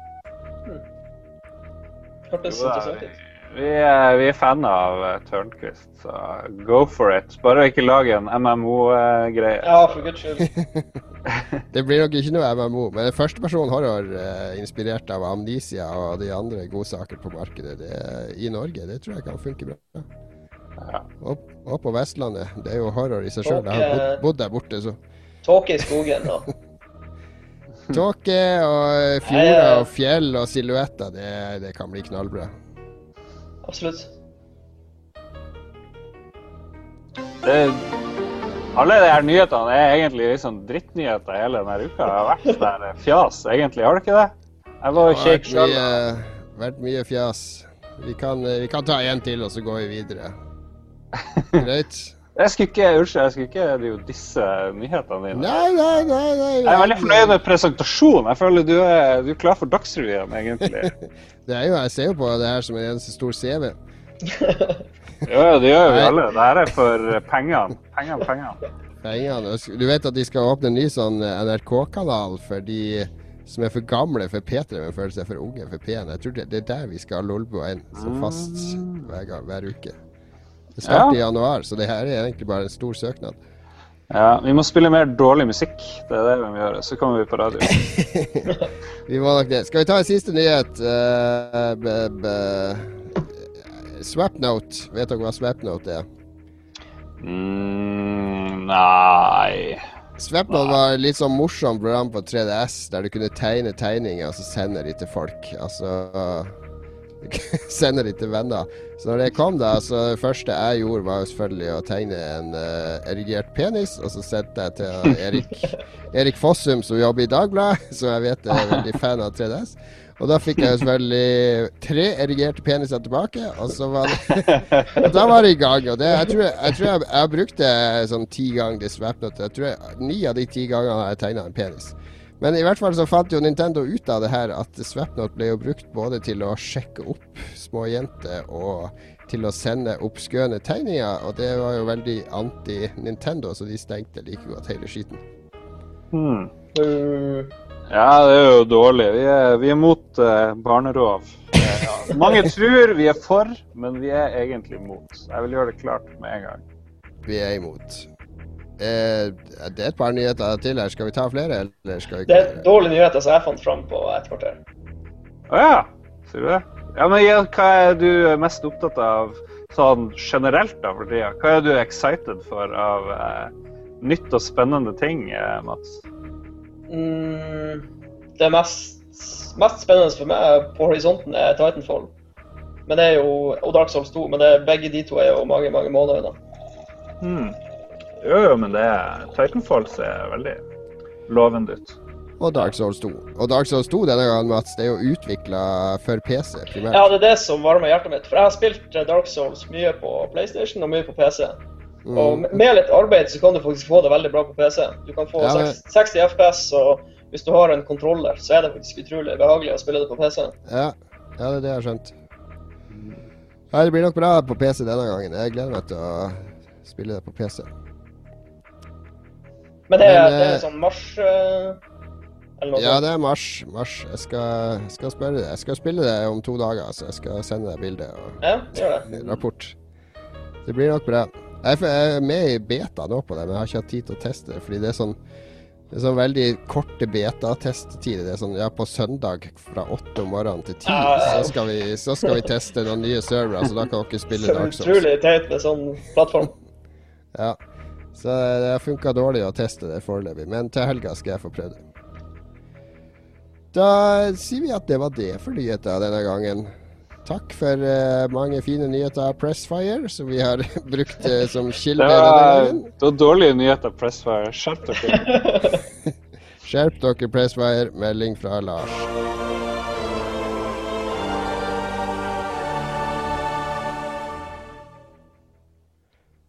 Hørtes Jo, da, interessant ut. Vi er, vi er fan av eh, Tørnquist, så go for it. Bare ikke lag en MMO-greie. Ja, for guds skyld. Det blir nok ikke noe MMO, men førsteperson horror uh, inspirert av Amnesia og de andre godsaker på markedet det, i Norge, det tror jeg kan funke bra. Ja. Og, og på Vestlandet. Det er jo horror i seg sjøl. Jeg har bodd, bodd der borte, så Tåke i skogen da. Tåke og fjorder og fjell og silhuetter, det, det kan bli knallbra. Absolutt. Det, alle de her nyhetene er egentlig sånn drittnyheter hele denne uka. Det har vært sånn der fjas, egentlig. Har det ikke det? Jeg var Det har kjekk vært sjøl. mye, vært mye fjas. Vi kan, eh, vi kan ta en til, og så går vi videre. Greit? Jeg skulle ikke unnskyld, jeg skulle ikke drive disse nyhetene dine. Nei, nei, nei. nei Jeg er veldig fornøyd med presentasjonen. Jeg føler du er, du er klar for Dagsrevyen, egentlig. Det er jo, jeg ser jo på det her som en eneste stor CV. Jo, det gjør jo vi alle. Det her er for pengene. Pengene, pengene. Pengene. Og Du vet at de skal åpne en ny sånn eh, NRK-kanal for de som er for gamle for P3, men føler seg for unge for P1. Jeg tror det, det er der vi skal ha Lolbua inn som fast hver, gang, hver uke. Det starter i januar, så det her er egentlig bare en stor søknad. Ja, vi må spille mer dårlig musikk. Det er det vi må gjøre. Så kommer vi på radio. Vi må nok det. Skal vi ta en siste nyhet? Uh, b, b, Swapnote. Vet dere hva Swapnote er? Mm, nei Swapnote var et litt sånn morsomt program på 3DS der du kunne tegne tegninger og så sende de til folk. Altså Sende de til venner. Så når det kom, da, så det første jeg gjorde, var selvfølgelig å tegne en uh, erigert penis, og så sendte jeg til Erik, Erik Fossum, som jobber i Dagbladet, som jeg vet er veldig fan av 3DS. Og da fikk jeg selvfølgelig tre erigerte peniser tilbake, og så var det og Da var det i gang. Og det, jeg tror jeg, tror jeg, jeg brukte sånn ti ganger det Swapnote. Jeg tror jeg, ni av de ti gangene har jeg tegna en penis. Men i hvert fall så fant jo Nintendo ut av det her at Swapnot ble jo brukt både til å sjekke opp små jenter og til å sende oppskøne tegninger, og det var jo veldig anti-Nintendo, så de stengte like godt hele skiten. Hmm. Uh, Ja, det er jo dårlig. Vi er, vi er mot uh, barnerov. Eh, ja. Mange tror vi er for, men vi er egentlig mot. Jeg vil gjøre det klart med en gang. Vi er imot. Eh, det er et par nyheter til her. Skal vi ta flere, eller skal vi det er dårlige nyheter som jeg fant fram på et kvarter. Å ja, sier du det? Ja, men Hva er du mest opptatt av sånn generelt da for tida? Hva er du excited for av eh, nytt og spennende ting, eh, Mats? Mm, det mest, mest spennende for meg på horisonten er Titanfall. Men det er jo, og Dark Souls 2, men det, begge de to er jo mange mange måneder unna. Hmm. Jo, jo, men det er Titanfall ser veldig lovende ut. Og Dark Souls 2. Og Dark Souls 2 denne gangen, Mats, det er jo utvikla for PC primært. Ja, det er det som varmer hjertet mitt. For jeg har spilt eh, Dark Souls mye på PlayStation og mye på PC. Og Mm. med- med litt arbeid så kan du faktisk få det veldig bra på PC. Du kan få Ja, men- 60 60 FPS, og hvis du har en kontroller, så er det faktisk utrolig behagelig å spille det på PC. Ja, ja, det er det jeg har skjønt. Nei, det blir nok bra på PC denne gangen. Jeg gleder meg til å spille det på PC. Men det Men, det er eh, sånn mars eh, eller noe Ja, sånt. det er mars. mars. Jeg skal, skal spille. Jeg skal spille det om to dager, så jeg skal sende deg bilde og Ja, gjør det. rapport. Det blir nok bra. Jeg er jeg med i beta nå på det, men jeg har ikke hatt tid til å teste det. Fordi det er sånn det er sånn veldig korte beta-testtider. Det er sånn ja, på søndag fra åtte om morgenen til ti, så, skal vi, så skal vi teste noen nye servere. Så da kan dere spille Dark Souls. utrolig teit med sånn plattform. Ja. Så det har funka dårlig å teste det foreløpig, men til helga skal jeg få prøve det. Da sier vi at det var det for nyheter denne gangen. Takk for uh, mange fine nyheter av Pressfire, som vi har brukt uh, som kilde Det var, det var dårlige nyheter, Pressfire. Skjerp dere. Skjerp dere, Pressfire. Melding fra Lars.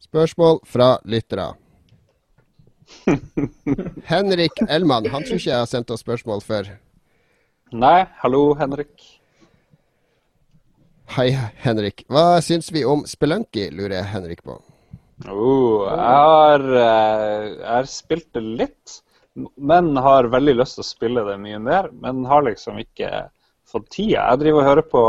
Spørsmål fra lyttere. Henrik Elman. Han tror ikke jeg har sendt oss spørsmål før. Nei, hallo, Henrik. Hei, Henrik. Hva syns vi om Spelunky, lurer jeg Henrik på. Oh, jeg, har, eh, jeg har spilt det litt, men har veldig lyst til å spille det mye mer. Men har liksom ikke fått tida. Jeg driver og hører på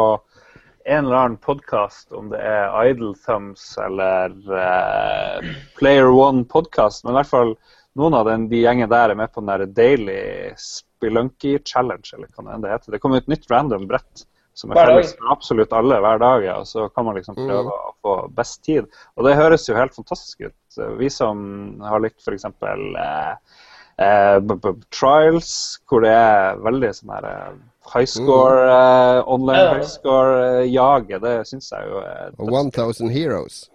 en eller annen podkast, om det er Idle Thumbs eller uh, Player One podcast, men i hvert fall noen av den, de gjengen der er med på den der Daily Spelunky Challenge, eller hva det heter. Det kommer et nytt random brett som er felles for absolutt alle hver dag, ja, og så kan man liksom prøve å få best tid. Og det høres jo helt fantastisk ut. Vi som har likt f.eks. Eh, eh, Trials, hvor det er veldig sånn her eh, high score, uh, online Ja. high score-jaget, det syns jeg jo er Og 1000 Heroes.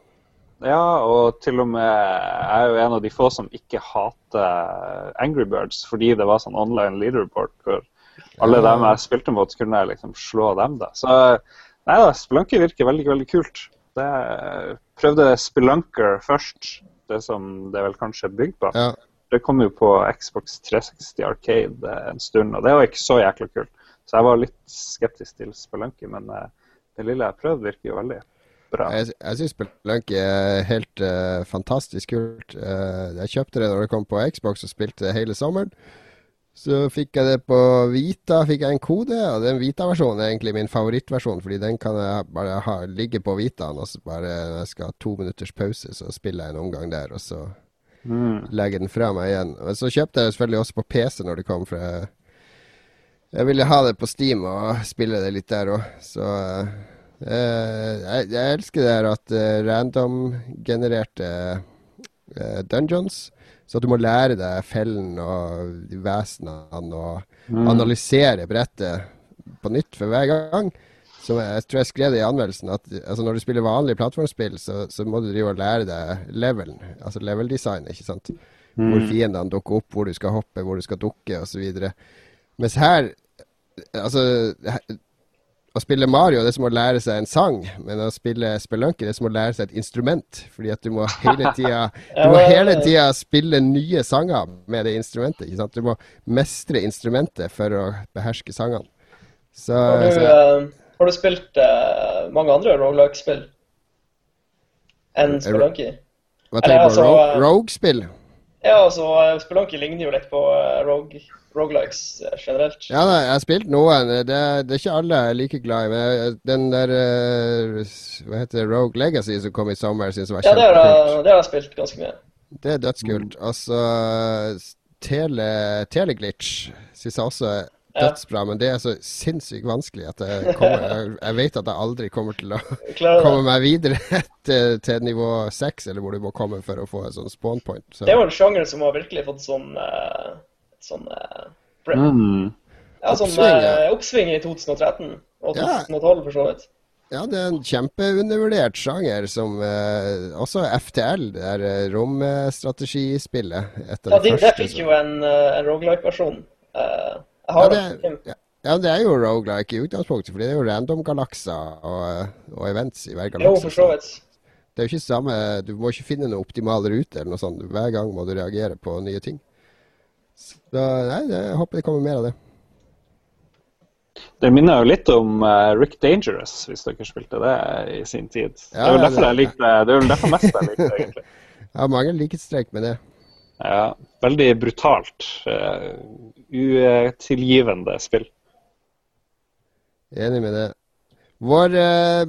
ja, og til og med jeg er jo en av de få som ikke hater Angry Birds fordi det var sånn online leaderboard hvor alle dem jeg spilte mot, kunne jeg liksom slå dem, da. Så nei da, Spelunker virker veldig, veldig kult. Det, prøvde Spelunker først, det som det er vel kanskje er bygd på. Ja. Det kom jo på Xbox 360 Arcade eh, en stund, og det var ikke så jækla kult. Så jeg var litt skeptisk til Spelunky, men eh, det lille jeg prøvde, virker jo veldig bra. Jeg, jeg syns Spelunky er helt uh, fantastisk kult. Uh, jeg kjøpte det når det kom på Xbox og spilte hele sommeren. Så fikk jeg det på Vita, fikk jeg en kode, og den Vita-versjonen er egentlig min favorittversjon, fordi den kan jeg bare ha, ligge på Vitaen, og så bare når jeg skal ha to minutters pause, så spiller jeg en omgang der, og så Mm. legger den fra meg igjen. Og så kjøpte jeg det selvfølgelig også på PC når det kom, for jeg, jeg ville ha det på Steam og spille det litt der òg, så eh, jeg, jeg elsker det her at uh, random-genererte eh, dungeons, så at du må lære deg fellen og vesenene og Mm. analysere brettet på nytt for hver gang. Som jeg tror jeg skrev det i anmeldelsen at altså når du spiller vanlige plattformspill, så, så må du drive og lære deg levelen, altså level-design, ikke sant. Hvor Mm. fiendene dukker opp, hvor du skal hoppe, hvor du skal dukke osv. Mens her Altså å spille Mario det er som å lære seg en sang, men å spille Spelunky det er som å lære seg et instrument. Fordi at du må hele tida Du må hele tida spille nye sanger med det instrumentet. ikke sant? Du må mestre instrumentet for å beherske sangene. Så, Har du, så eh, har du spilt uh, mange andre rogelike-spill enn Spelunky? hva tenker du på? altså, Ro Rogue-spill? Ja, altså, eh, Spelunky ligner jo litt på uh, rogue, roguelikes eh, generelt. Ja, nei, jeg har spilt noen. Det, det er ikke alle jeg er like glad i. Men den der eh, Hva heter det? Rogue Legacy som kom i sommer, syns jeg var Ja, det har, kjempekult. jeg- det har jeg spilt ganske mye. Det er dødskult. Altså, så tele, Teleglitch syns jeg også er Ja. Dødsbra, men det er så sinnssykt vanskelig at jeg, kommer, jeg, jeg vet at jeg aldri kommer til å komme meg videre til, til nivå seks, eller hvor du må komme for å få en sånn spawn point. Så, Det er jo en sjanger som har virkelig fått sånn eh, sånn eh, Mm. ja, sånn Oppsving, ja. eh, oppsving i 2013 og Ja. 2012, for så vidt. ja, det er en kjempeundervurdert sjanger som eh, Også FTL, det der romstrategispillet. Et Ja, de, de det fikk jo en, en roguelike-versjon. Eh, Ja det, det. ja, ja, det er jo roguelike i utgangspunktet, fordi det er jo random-galakser og, og events i hver Jo, galakse. for så vidt. Det er jo ikke samme Du må ikke finne noen optimal rute eller noe sånt. Hver gang må du reagere på nye ting. Så nei, jeg håper det kommer mer av det. Det minner jo litt om uh, Rick Dangerous, hvis dere spilte det i sin tid. det Ja, er vel ja, derfor det- jeg likte det. Det er vel derfor mest jeg likte det, egentlig. Jeg har mange likhetstrekk med det. Ja, veldig brutalt. Uh, utilgivende spill. Enig med det. Vår eh,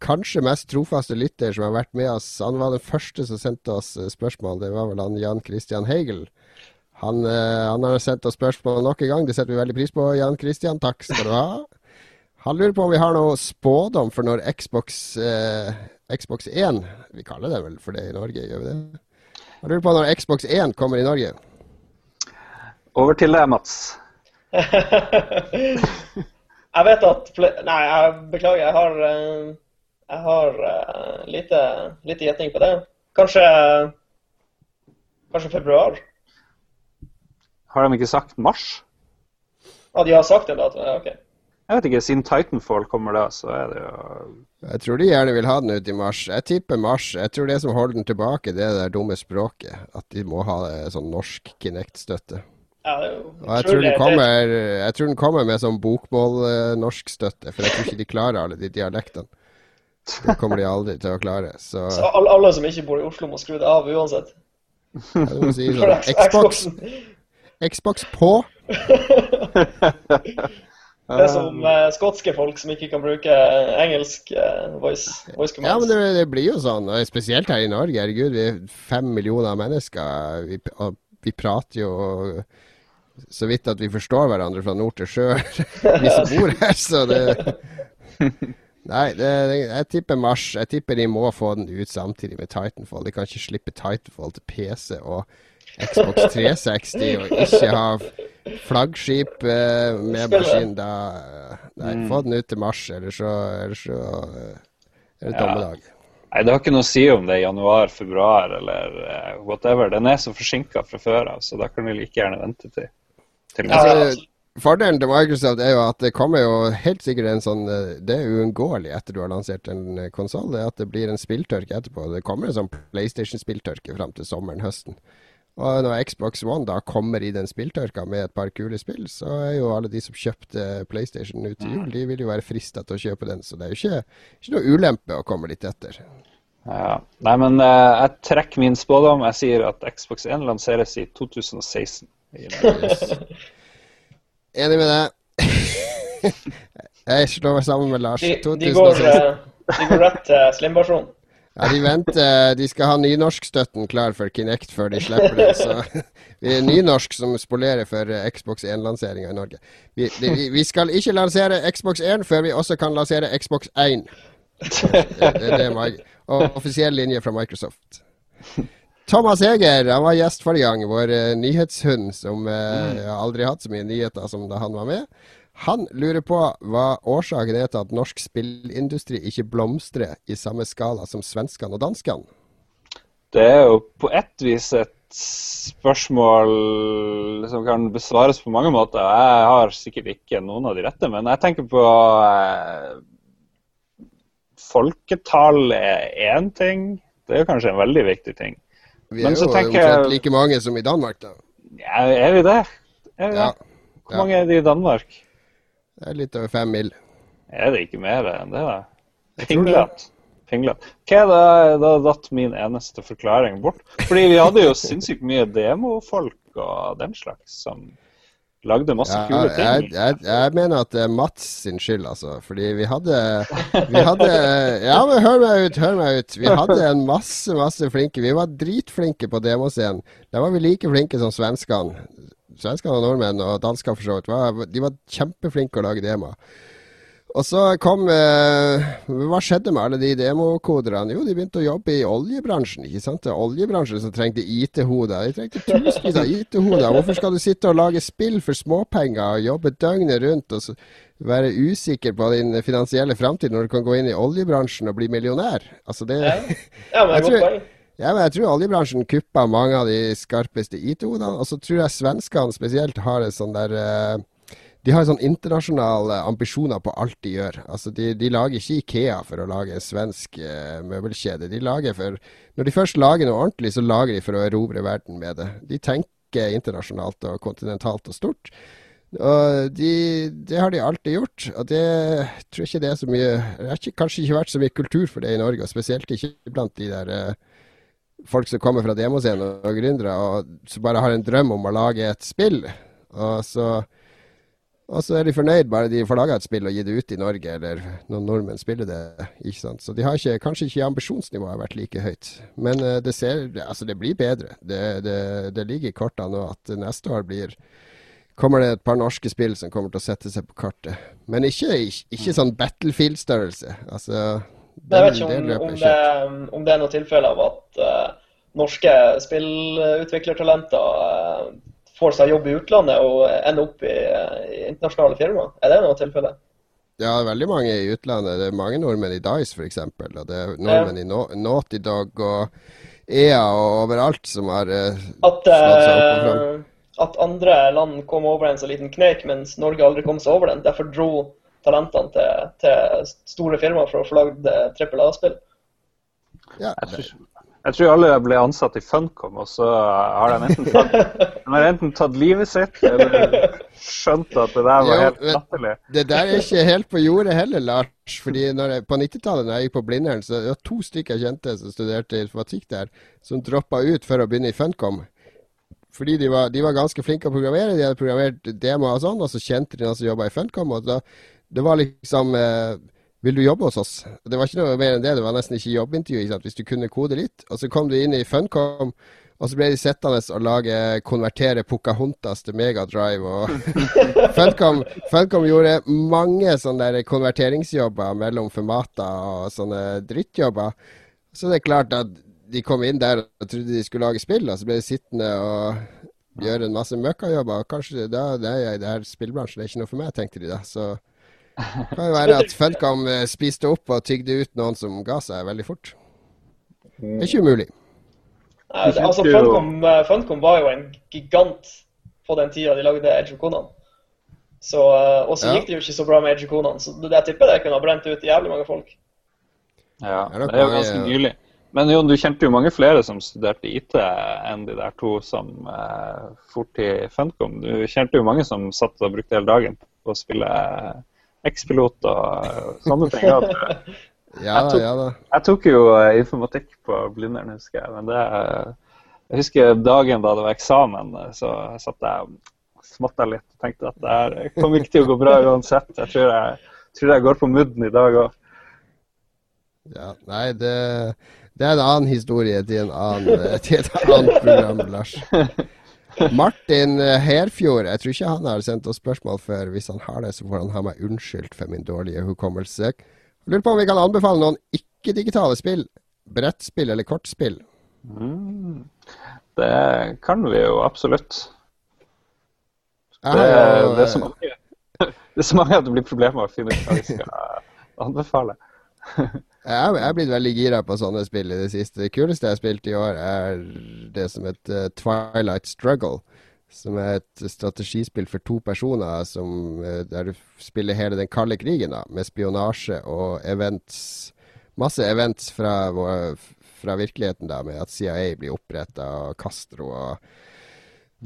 kanskje mest trofaste lytter som har vært med oss, han var den første som sendte oss eh, spørsmål. Det var vel han Jan Christian Hegel. Han, eh, han har sendt oss spørsmål nok en gang. Det setter vi veldig pris på, Jan Christian. Takk skal du ha. Han lurer på om vi har noe spådom for når Xbox, eh, Xbox 1 Vi kaller det vel for det i Norge, gjør vi det? Han lurer på når Xbox 1 kommer i Norge. Over til deg, Mats. jeg vet at Nei, jeg beklager. Jeg har, eh, jeg har eh, lite, lite gjetning på det. Kanskje Kanskje februar? Har de ikke sagt mars? Ja, de har sagt en dato? Ja, ok. Jeg vet ikke, Siden Titanfall kommer da, så er det jo Jeg tror de gjerne vil ha den ut i mars. Jeg tipper mars. Jeg tror det som holder den tilbake, det er det dumme språket. At de må ha eh, sånn norsk Kinect-støtte. Ja, det Og jeg tror, den kommer, jeg tror den kommer med sånn bokmål-norsk-støtte, for jeg tror ikke de klarer alle de dialektene. Det kommer de aldri til å klare. Så Så alle, alle som ikke bor i Oslo, må skru det av uansett. ja, du må si sånn Xbox. Xbox på. Det er som eh, skotske folk som ikke kan bruke eh, engelsk eh, voice, voice Ja, men det, det blir jo sånn. Spesielt her i Norge. Herregud, vi er fem millioner mennesker. Vi, og vi prater jo så vidt at vi forstår hverandre fra nord til sjø, vi som bor her. Så det Nei, det, jeg tipper mars. Jeg tipper de må få den ut samtidig med Titanfall. De kan ikke slippe Titanfall til PC og Xbox 360 og ikke ha flaggskip eh, med maskin. Da Nei, få den ut til mars, eller så, eller så eh, er det Ja. dommedag. Nei, det har ikke noe å si om det er januar, februar eller eh, whatever. Den er så forsinka fra før av, så da kan vi like gjerne vente til, til Ja. Altså, Fordelen til Microsoft er jo at det kommer jo helt sikkert en sånn eh, Det er uunngåelig etter du har lansert en konsoll, at det blir en spilltørke etterpå. Det kommer en sånn PlayStation-spilltørke fram til sommeren, høsten. Og når Xbox One da kommer i den spilltørka med et par kule spill, så er jo alle de som kjøpte PlayStation ut til jul, de vil jo være frista til å kjøpe den. Så det er jo ikke, ikke noe ulempe å komme litt etter. Ja. Nei, men uh, jeg trekker min spådom. Jeg sier at Xbox 1 lanseres i 2016. Yes. enig med deg. Jeg slår meg sammen med Lars. De, de, går, 2016. eh, de går rett til slim-versjonen. Ja, de venter. De skal ha nynorskstøtten klar for Kinect før de slipper det. Så vi er nynorsk som spolerer for eh, Xbox 1-lanseringa i Norge. Vi, de, vi, skal ikke lansere Xbox 1 før vi også kan lansere Xbox 1. Det, det og offisiell linje fra Microsoft. Thomas Heger han var gjest forrige gang, vår eh, nyhetshund som eh, har aldri hatt så mye nyheter som da han var med. Han lurer på hva årsaken er til at norsk spillindustri ikke blomstrer i samme skala som svenskene og danskene. Det er jo på ett vis et spørsmål som kan besvares på mange måter. Jeg har sikkert ikke noen av de rette, men jeg tenker på eh, Folketall er én ting. Det er kanskje en veldig viktig ting. Vi Men er så jo omtrent like mange som i Danmark, da. Ja, er vi det? Er vi Ja, det? Hvor mange er det i Danmark? Det er litt over fem mil. Er det ikke mer enn det? Jeg. Finland. Finland. Hva er det, da datt min eneste forklaring bort. Fordi vi hadde jo sinnssykt mye demofolk og den slags som lagde masse Ja, kule ting. jeg, jeg mener at det er Mats sin skyld, altså. Fordi vi hadde Vi hadde Ja, men hør meg ut, hør meg ut. Vi hadde en masse, masse flinke Vi var dritflinke på demoscenen. Da var vi like flinke som svenskene. Svenskene og nordmenn og dansker for så vidt. var- De var kjempeflinke å lage demoer. Og så kom eh, Hva skjedde med alle de demokoderne? Jo, de begynte å jobbe i oljebransjen. ikke sant? Det oljebransjen som trengte IT-hoder. De trengte tusenvis av IT-hoder. Hvorfor skal du sitte og lage spill for småpenger og jobbe døgnet rundt og være usikker på din finansielle framtid når du kan gå inn i oljebransjen og bli millionær? Altså det Ja, ja men Jeg tror-. Ja, men jeg tror oljebransjen kuppa mange av de skarpeste IT-hodene. Og så tror jeg svenskene spesielt har en sånn der eh, De har sånn internasjonale ambisjoner på alt de gjør. Altså, de, de lager ikke Ikea for å lage en svensk eh, møbelkjede. De lager for Når de først lager noe ordentlig, så lager de for å erobre verden med det. De tenker internasjonalt og kontinentalt og stort. Og de, det har de alltid gjort, og det tror jeg ikke det er så mye Det har kanskje ikke vært så mye kultur for det i Norge, og spesielt ikke blant de der eh, folk som kommer fra demoscenen og gründere, og som bare har en drøm om å lage et spill. Og så, og så er de fornøyd bare de får laga et spill og gi det ut i Norge, eller noen nordmenn spiller det. ikke sant? Så de har ikke, kanskje ikke ambisjonsnivået vært like høyt. Men eh, det, ser, altså det blir bedre. Det, det, det ligger i kortene nå at neste år blir kommer det et par norske spill som kommer til å sette seg på kartet. Men ikke, ikke, ikke sånn Battlefield-størrelse. Altså, Men jeg vet ikke om, om, det, om det er noe tilfelle av at uh, norske spillutviklertalenter uh, får seg jobb i utlandet og ender opp i, eh, i internasjonale firmaer. Er det noe tilfelle? Ja, det veldig mange i utlandet. Det er mange nordmenn i Dice f.eks. Og det er nordmenn i no Naughty Dog og EA og overalt som har uh, At, slått seg opp og fram. eh, at andre land kom over en så liten kneik, mens Norge aldri kom seg over den. Derfor dro talentene til, til store firmaer for å få lagd eh, trippel A-spill. Ja, Jeg tror, alle ble ansatt i Funcom, og så har de enten tatt, de har enten tatt livet sitt eller skjønt at det der var Jo, helt latterlig. det der er ikke helt på jordet heller, Lars. Fordi når jeg, På 90-tallet da jeg gikk på Blindern, så det var to stykker jeg kjente som studerte informatikk der, som droppa ut for å begynne i Funcom. Fordi de var, de var ganske flinke å programmere. De hadde programmert demoer og sånn, og så kjente de noen som jobba i Funcom. og da, Det var liksom eh, Vil du jobbe hos oss? Det var ikke noe mer enn det. Det var nesten ikke jobbintervju hvis du kunne kode litt. Og så kom du inn i Funcom, og så ble de sittende og lage konvertere Pocahontas til Megadrive. og Funcom, Funcom gjorde mange sånne der konverteringsjobber mellom formater og sånne drittjobber. Så det er klart at de kom inn der og trodde de skulle lage spill, og så ble de sittende og gjøre en masse møkkajobber. Kanskje da, er, det her spillbransjen det er ikke noe for meg, tenkte de da. Så det kan jo være at Funcom eh, spiste opp og tygde ut noen som ga seg veldig fort. Det er ikke umulig. Nei, det, altså, Funcom, eh, Funcom var jo en gigant på den tida de lagde Edge of Conan. Så, eh, og så Ja. gikk det jo ikke så bra med Edge of Conan, så det, jeg tipper det kunne ha brent ut jævlig mange folk. Ja, det det er jo ganske nylig. Men Jon, du kjente jo mange flere som studerte IT enn de der to som eh, fort til Funcom. Du kjente jo mange som satt og brukte hele dagen på å spille X-pilot og eh, sånne ting. Ja, Ja Jeg tok- ja. Jeg tok jo eh, informatikk på Blindern, husker jeg. Men det eh, Jeg husker dagen da det var eksamen, så satt jeg og smatta litt og tenkte at det her kommer ikke til å gå bra uansett. Jeg tror jeg, tror jeg går på mudden i dag òg. Ja, nei, det, det er en annen historie til, en annen, til et annet program, Lars. Martin eh, Herfjord, jeg tror ikke han har sendt oss spørsmål før. Hvis han har det, så får han ha meg unnskyldt for min dårlige hukommelse. Lurer på om vi kan anbefale noen ikke-digitale spill? Brettspill eller kortspill? Mm. Det kan vi jo absolutt. Det, jo, det, er så mange, det er så mange at det blir problemer å finne ut hva vi skal anbefale. Jeg jeg er blitt veldig gira på sånne spill i det siste. Det kuleste jeg har spilt i år, er det som heter Twilight Struggle. Som er et strategispill for to personer som, eh, der du spiller hele den kalde krigen, da, med spionasje og events. Masse events fra, fra virkeligheten, da, med at CIA blir oppretta, og Castro og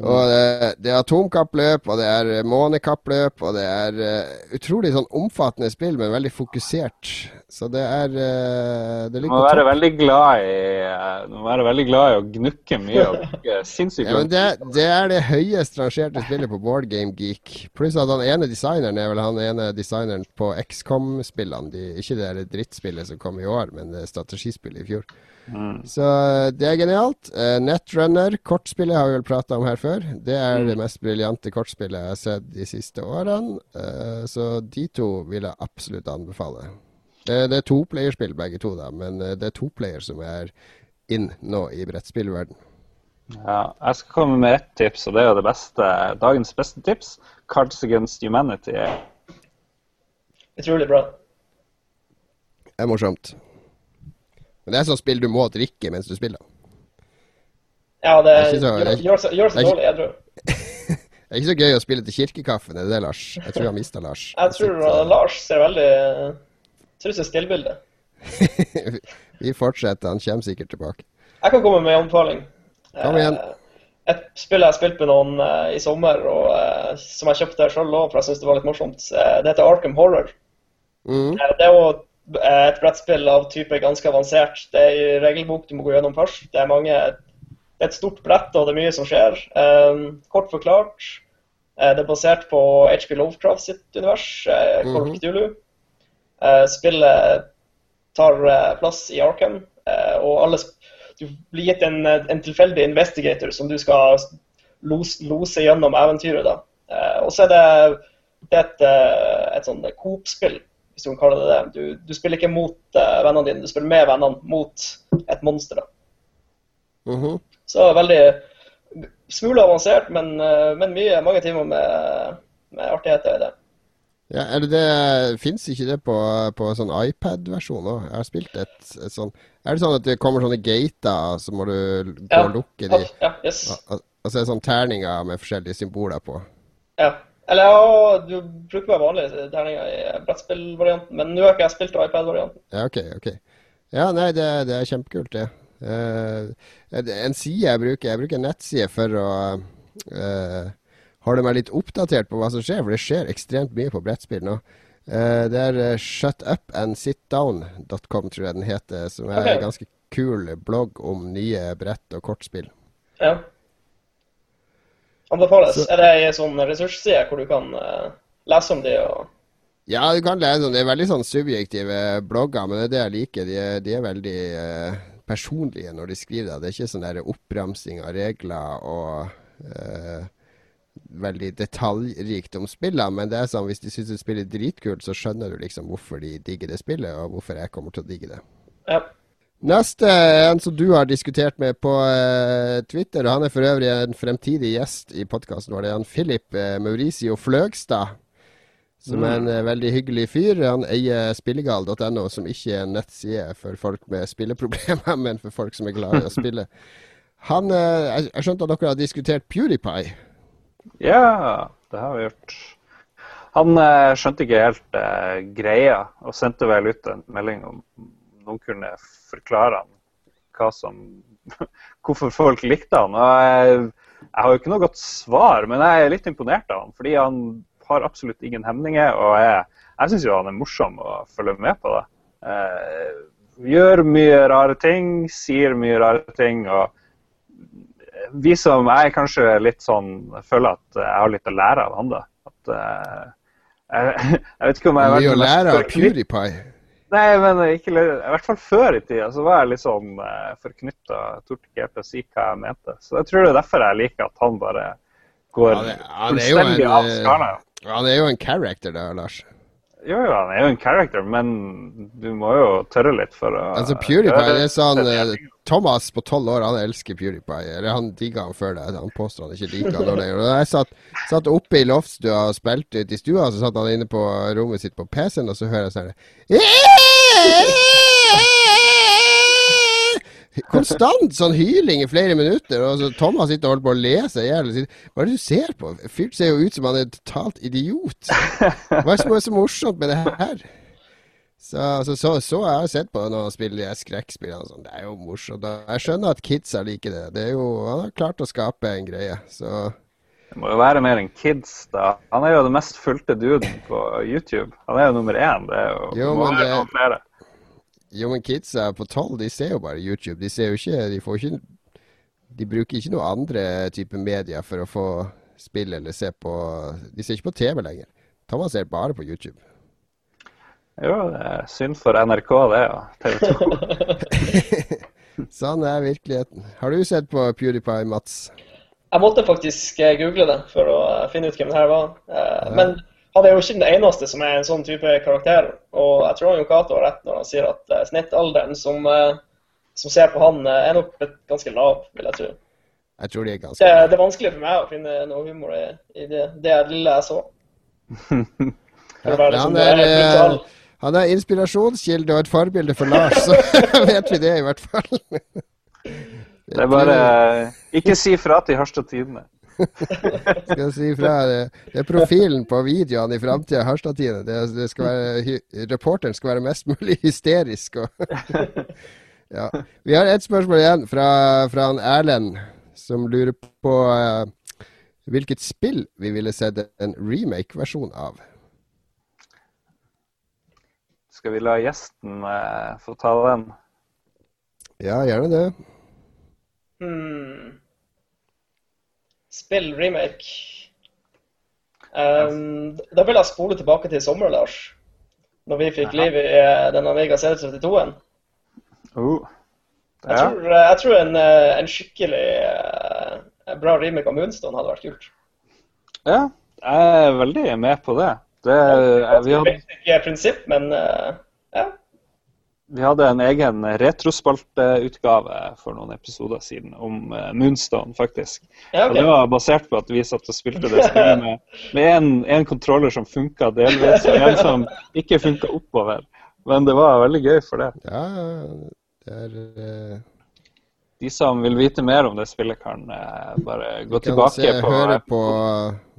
og det, det er atomkappløp, og det er månekappløp, og det er uh, utrolig sånn omfattende spill, men veldig fokusert. Så det er uh, Det ligger på topp. veldig glad i, eh, du må være veldig glad i å gnukke mye og bruke sinnssykt Ja, det, det er det høyest rangerte spillet på Board Game Geek. Pluss at han ene designeren er vel han ene designeren på XCOM-spillene. De, ikke det der drittspillet som kom i år, men strategispillet i fjor. Mm. Så eh, det er genialt. Eh, Netrunner, kortspillet har vi vel prata om her før. Det er det mest briljante kortspillet jeg har sett de siste årene. Eh, så de to vil jeg absolutt anbefale. Det, det er toplayerspill begge to, da, men det er toplayer som er inn nå i brettspillverden. Ja, jeg skal komme med ett tips, og det er jo det beste, dagens beste tips. Cards Against Humanity. Utrolig bra. Det er morsomt. Men det er sånn spill du må drikke mens du spiller. Ja, det Det er så- gjør, så- gjør så dårlig edru. Det er ikke så gøy å spille til kirkekaffen, er det det, Lars? Jeg tror jeg mista Lars. Jeg tror uh, Lars ser veldig som et stillbilde. Vi fortsetter, han kommer sikkert tilbake. Jeg kan komme med en anbefaling. Kom igjen. Eh, Et spill jeg har spilt med noen eh, i sommer, og eh, som jeg kjøpte sjøl òg, for jeg syns det var litt morsomt. Eh, det heter Arkham Horror. Mm. Eh, Det er jo eh, et brettspill av type ganske avansert. Det er en regelbok du må gå gjennom først. Det er mange Det er et stort brett, og det er mye som skjer. Eh, kort forklart, eh, det er basert på HP Lovecraft sitt univers, eh, of Mhm. Cthulhu. Eh, spillet tar eh, plass i Arkham, eh, og alle du blir gitt en, en tilfeldig investigator som du skal lose, lose gjennom eventyret. da. Eh, og så er det, det er et, eh, et sånn Coop-spill, hvis du kan kalle det det. Du, du spiller ikke mot uh, vennene dine, du spiller med vennene mot et monster. da. Mhm. Så veldig smule avansert, men, uh, men mye, mange timer med, med artigheter i det. Ja, er det det Fins ikke det på, på sånn iPad-versjon òg? Jeg har spilt et, et sånn Er det sånn at det kommer sånne gater, så må du gå Ja. og lukke de? Ja, yes. Det sånn terninger med forskjellige symboler på. Ja. Eller ja, du bruker bare vanlige terninger i brettspillvarianten, men nå har ikke jeg spilt iPad-varianten. Ja, OK. ok. Ja, nei, det, det er kjempekult, det. Uh, en side jeg bruker Jeg bruker en nettside for å uh, holde meg litt oppdatert på hva som skjer, for det skjer ekstremt mye på brettspill nå. Uh, det er eh, shutupandsitdown.com, tror jeg den heter, som er okay. en ganske kul blogg om nye brett og kortspill. Ja. Anbefales. Så- Er det ei sånn ressursside hvor du kan eh, lese om de og Ja, du kan lese om det. er veldig sånn subjektive blogger, men det er det jeg liker. De er, de er veldig eh, personlige når de skriver det. Det er ikke sånn oppramsing av regler og eh, veldig detaljrikt om spillene, men det er sånn hvis de syns et spill er dritkult, så skjønner du liksom hvorfor de digger det spillet, og hvorfor jeg kommer til å digge det. Ja. Neste er en som du har diskutert med på uh, Twitter, han er for øvrig en fremtidig gjest i podkasten vår. Det er han Philip uh, Mauricio Fløgstad, som er en uh, veldig hyggelig fyr. Han eier spillegal.no, som ikke er en nettside for folk med spilleproblemer, men for folk som er glad i å spille. Han, jeg, skjønte at dere har diskutert PewDiePie. Ja, det har vi gjort. Han skjønte ikke helt greia, og sendte vel ut en melding om noen kunne forklare han hva som, hvorfor folk likte han. Og jeg, jeg har jo ikke noe godt svar, men jeg er litt imponert av han, fordi han har absolutt ingen hemninger. Og jeg, jeg syns jo han er morsom å følge med på. det. Eh, gjør mye rare ting, sier mye rare ting. og vi som Jeg er kanskje litt sånn føler at jeg har litt å lære av han, da. At, uh, jeg, jeg vet ikke om jeg har vært Mye å lære av PewDiePie. Nei, men ikke, i hvert fall før i tida så var jeg litt sånn eh, forknytta. Ikke helt å si hva jeg mente. Så jeg tror det er derfor jeg liker at han bare går ja, det, ja, fullstendig en, av eh, Ja, Han er jo en character, da, Lars. Jo, jo, han er jo en character, men du må jo tørre litt for å Altså, PewDiePie, det er sånn det. Thomas på tolv år, han elsker PewDiePie. Eller han digga han før det. Han påstår han ikke liker han lenger. Da jeg satt, satt oppe i loftstua og spilte ut i stua, så satt han inne på rommet sitt på PC-en, og så hører jeg sånn Konstant sånn hyling i flere minutter. Og så Thomas sitter og holder på å le seg i hjel. Hva er det du ser på? Fyren ser jo ut som han er totalt idiot. Hva er det som er så morsomt med det her? Så, så, så, så jeg har sett på han spiller de skrekkspillene. og Sånn. Det er jo morsomt. Jeg skjønner at kidsa liker det. det er jo, han har klart å skape en greie. Så Det må jo være mer enn kids, da. Han er jo den mest fulgte duden på YouTube. Han er jo nummer én. Det er jo, Jo, må være noen flere. Jo, men kidsa på tolv, de ser jo bare YouTube. De ser jo ikke De får ikke De bruker ikke noe andre type media for å få spille eller se på De ser ikke på TV lenger. Thomas ser bare på YouTube. Jo, det er synd for NRK, det, og TV 2. Sånn er virkeligheten. Har du sett på PewDiePie, Mats? Jeg måtte faktisk eh, google det for å eh, finne ut hvem det her var. Eh, Men han er jo ikke den eneste som er en sånn type karakter. Og jeg tror han jo Cato har rett når han sier at snittalderen som, som ser på han, er nok ganske lav, vil jeg tro. Jeg tror de er ganske Det, det er vanskelig for meg å finne noe humor i, i det, det lille jeg så. For å være Ja, han, er, brutal. eh, han er inspirasjonskilde og et forbilde for Lars, så vet vi det i hvert fall. Det er bare Ikke si fra til Harstad Tidende. Skal si fra det, det er profilen på videoene i framtida, Harstad Tidende. Reporteren skal være mest mulig hysterisk. Ja. Vi har ett spørsmål igjen fra, fra Erlend, som lurer på uh, hvilket spill vi ville sett en remake-versjon av. Skal vi la gjesten uh, få ta den? Ja, gjerne det. Hmm. Spill remake. Um, da vil jeg spole tilbake til i sommer, Lars. Når vi fikk liv i eh, den Amiga CD32-en. Uh. Jeg, Ja. tror- jeg tror en, eh, en skikkelig eh, bra remake av Moonstone hadde vært kult. ja, jeg er veldig med på det. det eh, vi, hadde, Ikke prinsipp, men eh, ja. Vi hadde en egen retrospalteutgave for noen episoder siden om eh, Moonstone, faktisk. ja Og det var basert på at vi satt og spilte det spillet med, med en, en kontroller som funka delvis, og en som ikke funka oppover. Men det var veldig gøy for det. Ja, det er eh, De som vil vite mer om det spillet, kan eh, bare gå Kan tilbake se, på høre på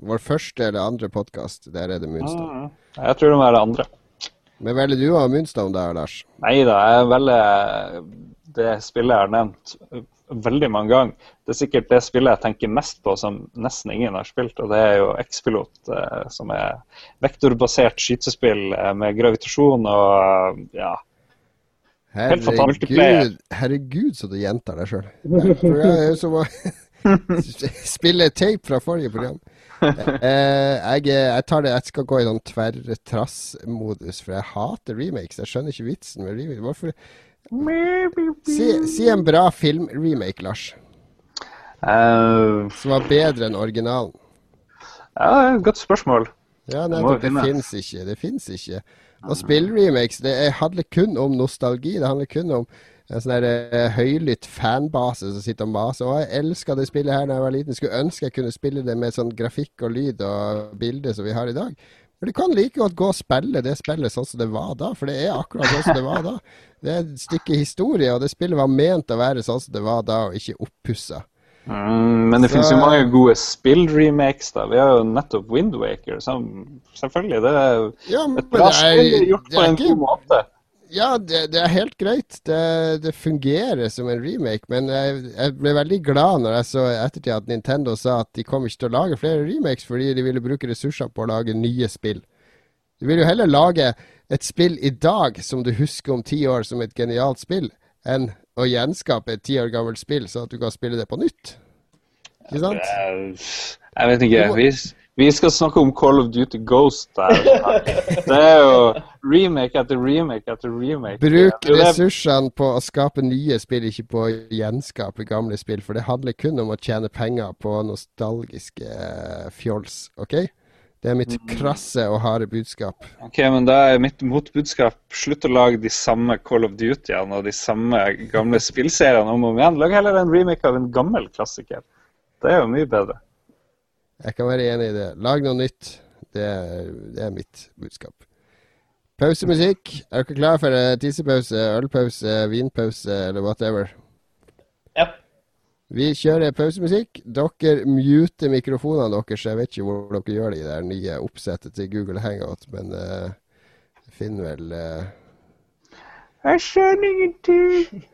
vår første eller andre podkast. Der er det Moonstone. Mm, Jeg tror det må være andre. Men velger du av Moonstone der, Lars? Nei da, jeg velger det spillet jeg har nevnt veldig mange ganger. Det er sikkert det spillet jeg tenker mest på som nesten ingen har spilt, og det er jo X-Pilot, eh, som er vektorbasert skytespill eh, med gravitasjon og eh, ja. Herregud, herregud så du gjentar deg sjøl. Spille tape fra forrige program. Eh, jeg, jeg tar det Jeg skal gå i noen tverr-trass-modus, for jeg hater remakes. Jeg skjønner ikke vitsen med remakes. Hvorfor Si, si en bra film-remake, Lars, Uh, som var bedre enn originalen. ja, godt spørsmål. Ja, Det nettopp. Det finnes. fins ikke. Det fins ikke. Og spillremakes det er- handler kun om nostalgi. Det handler kun om en sånn der, eh, høylytt fanbase som sitter og maser. Og jeg elska det spillet her da jeg var liten. Skulle ønske jeg kunne spille det med sånn grafikk og lyd og bilde som vi har i dag. Men du kan like godt gå og spille det spillet sånn som det var da, for det er akkurat sånn som det var da. Det er et stykke historie, og det spillet var ment å være sånn som det var da, og ikke oppussa. Mm, men det Så- finnes jo mange gode spillremakes. da. Vi har jo nettopp Windwaker, som selvfølgelig det er Ja, et bra spill gjort på en god måte. Ja, det, det er helt greit. Det, det fungerer som en remake, men jeg, jeg ble veldig glad når jeg så ettertid at Nintendo sa at de kommer ikke til å lage flere remakes fordi de ville bruke ressurser på å lage nye spill. Du vil jo heller lage et spill i dag som du husker om ti år som et genialt spill, enn å gjenskape et ti år gammelt spill så at du kan spille det på nytt. Ikke sant? Jeg vet ikke. Vi, vi skal snakke om Call of Duty Ghost der. Det er jo remake etter remake etter remake. Bruk ressursene på å skape nye spill, ikke på å gjenskape gamle spill. For det handler kun om å tjene penger på nostalgiske eh, fjols, OK? Det er mitt krasse og harde budskap. Ok, men da er mitt motbudskap slutt å lage de samme Call of Duty-ene og de samme gamle spillseriene om og om igjen. Lag heller en remake av en gammel klassiker. Det er jo mye bedre. Jeg kan være enig i det. Lag noe nytt. Det er, det er mitt budskap. Pausemusikk. Er dere klare for eh, tissepause, ølpause, vinpause eller whatever? Ja. Vi kjører pausemusikk. Dere muter mikrofonene deres. Jeg vet ikke hvor dere gjør det i det nye oppsettet til Google Hangout, men uh, finner vel uh... Jeg skjønner ingenting.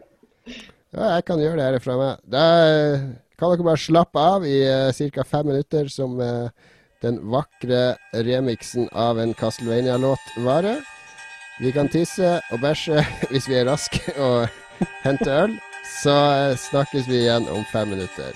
Ja, jeg kan gjøre det her fra meg. Da eh, kan dere bare slappe av i uh, ca. fem minutter, som eh, den vakre remixen av en Castlevania-låt varer. Vi kan tisse og bæsje hvis vi er raske og hente øl. Så eh, snakkes vi igjen om fem minutter.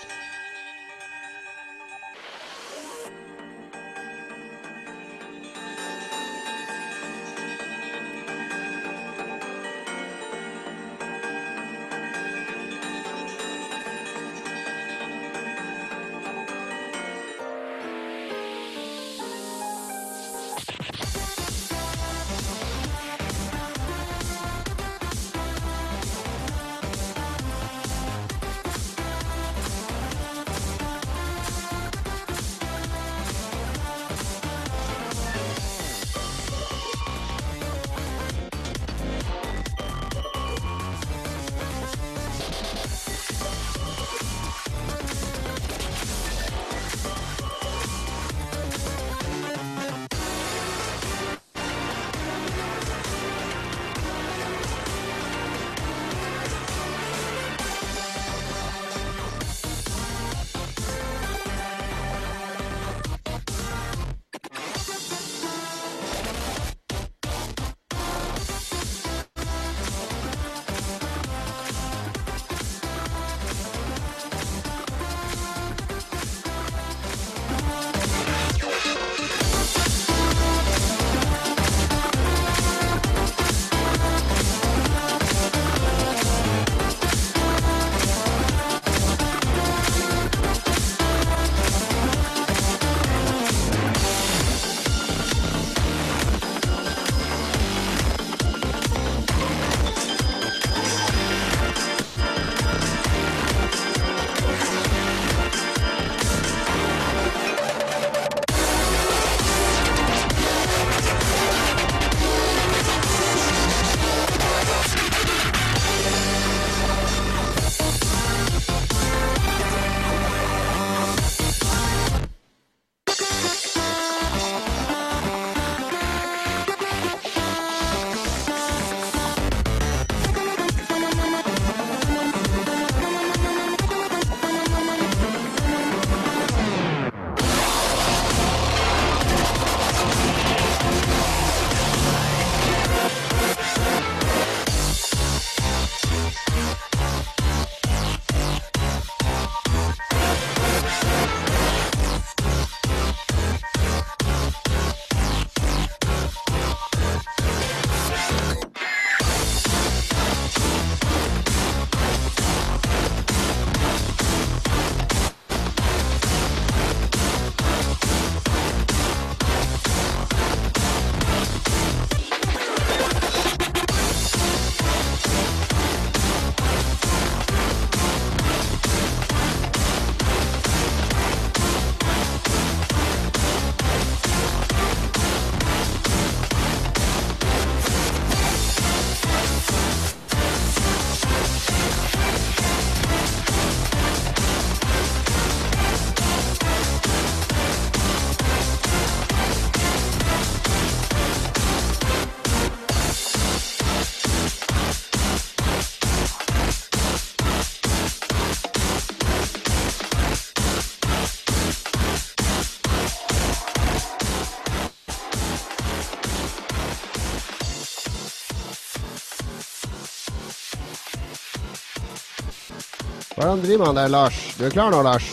Hvordan driver han der, Lars? Du er klar nå, Lars?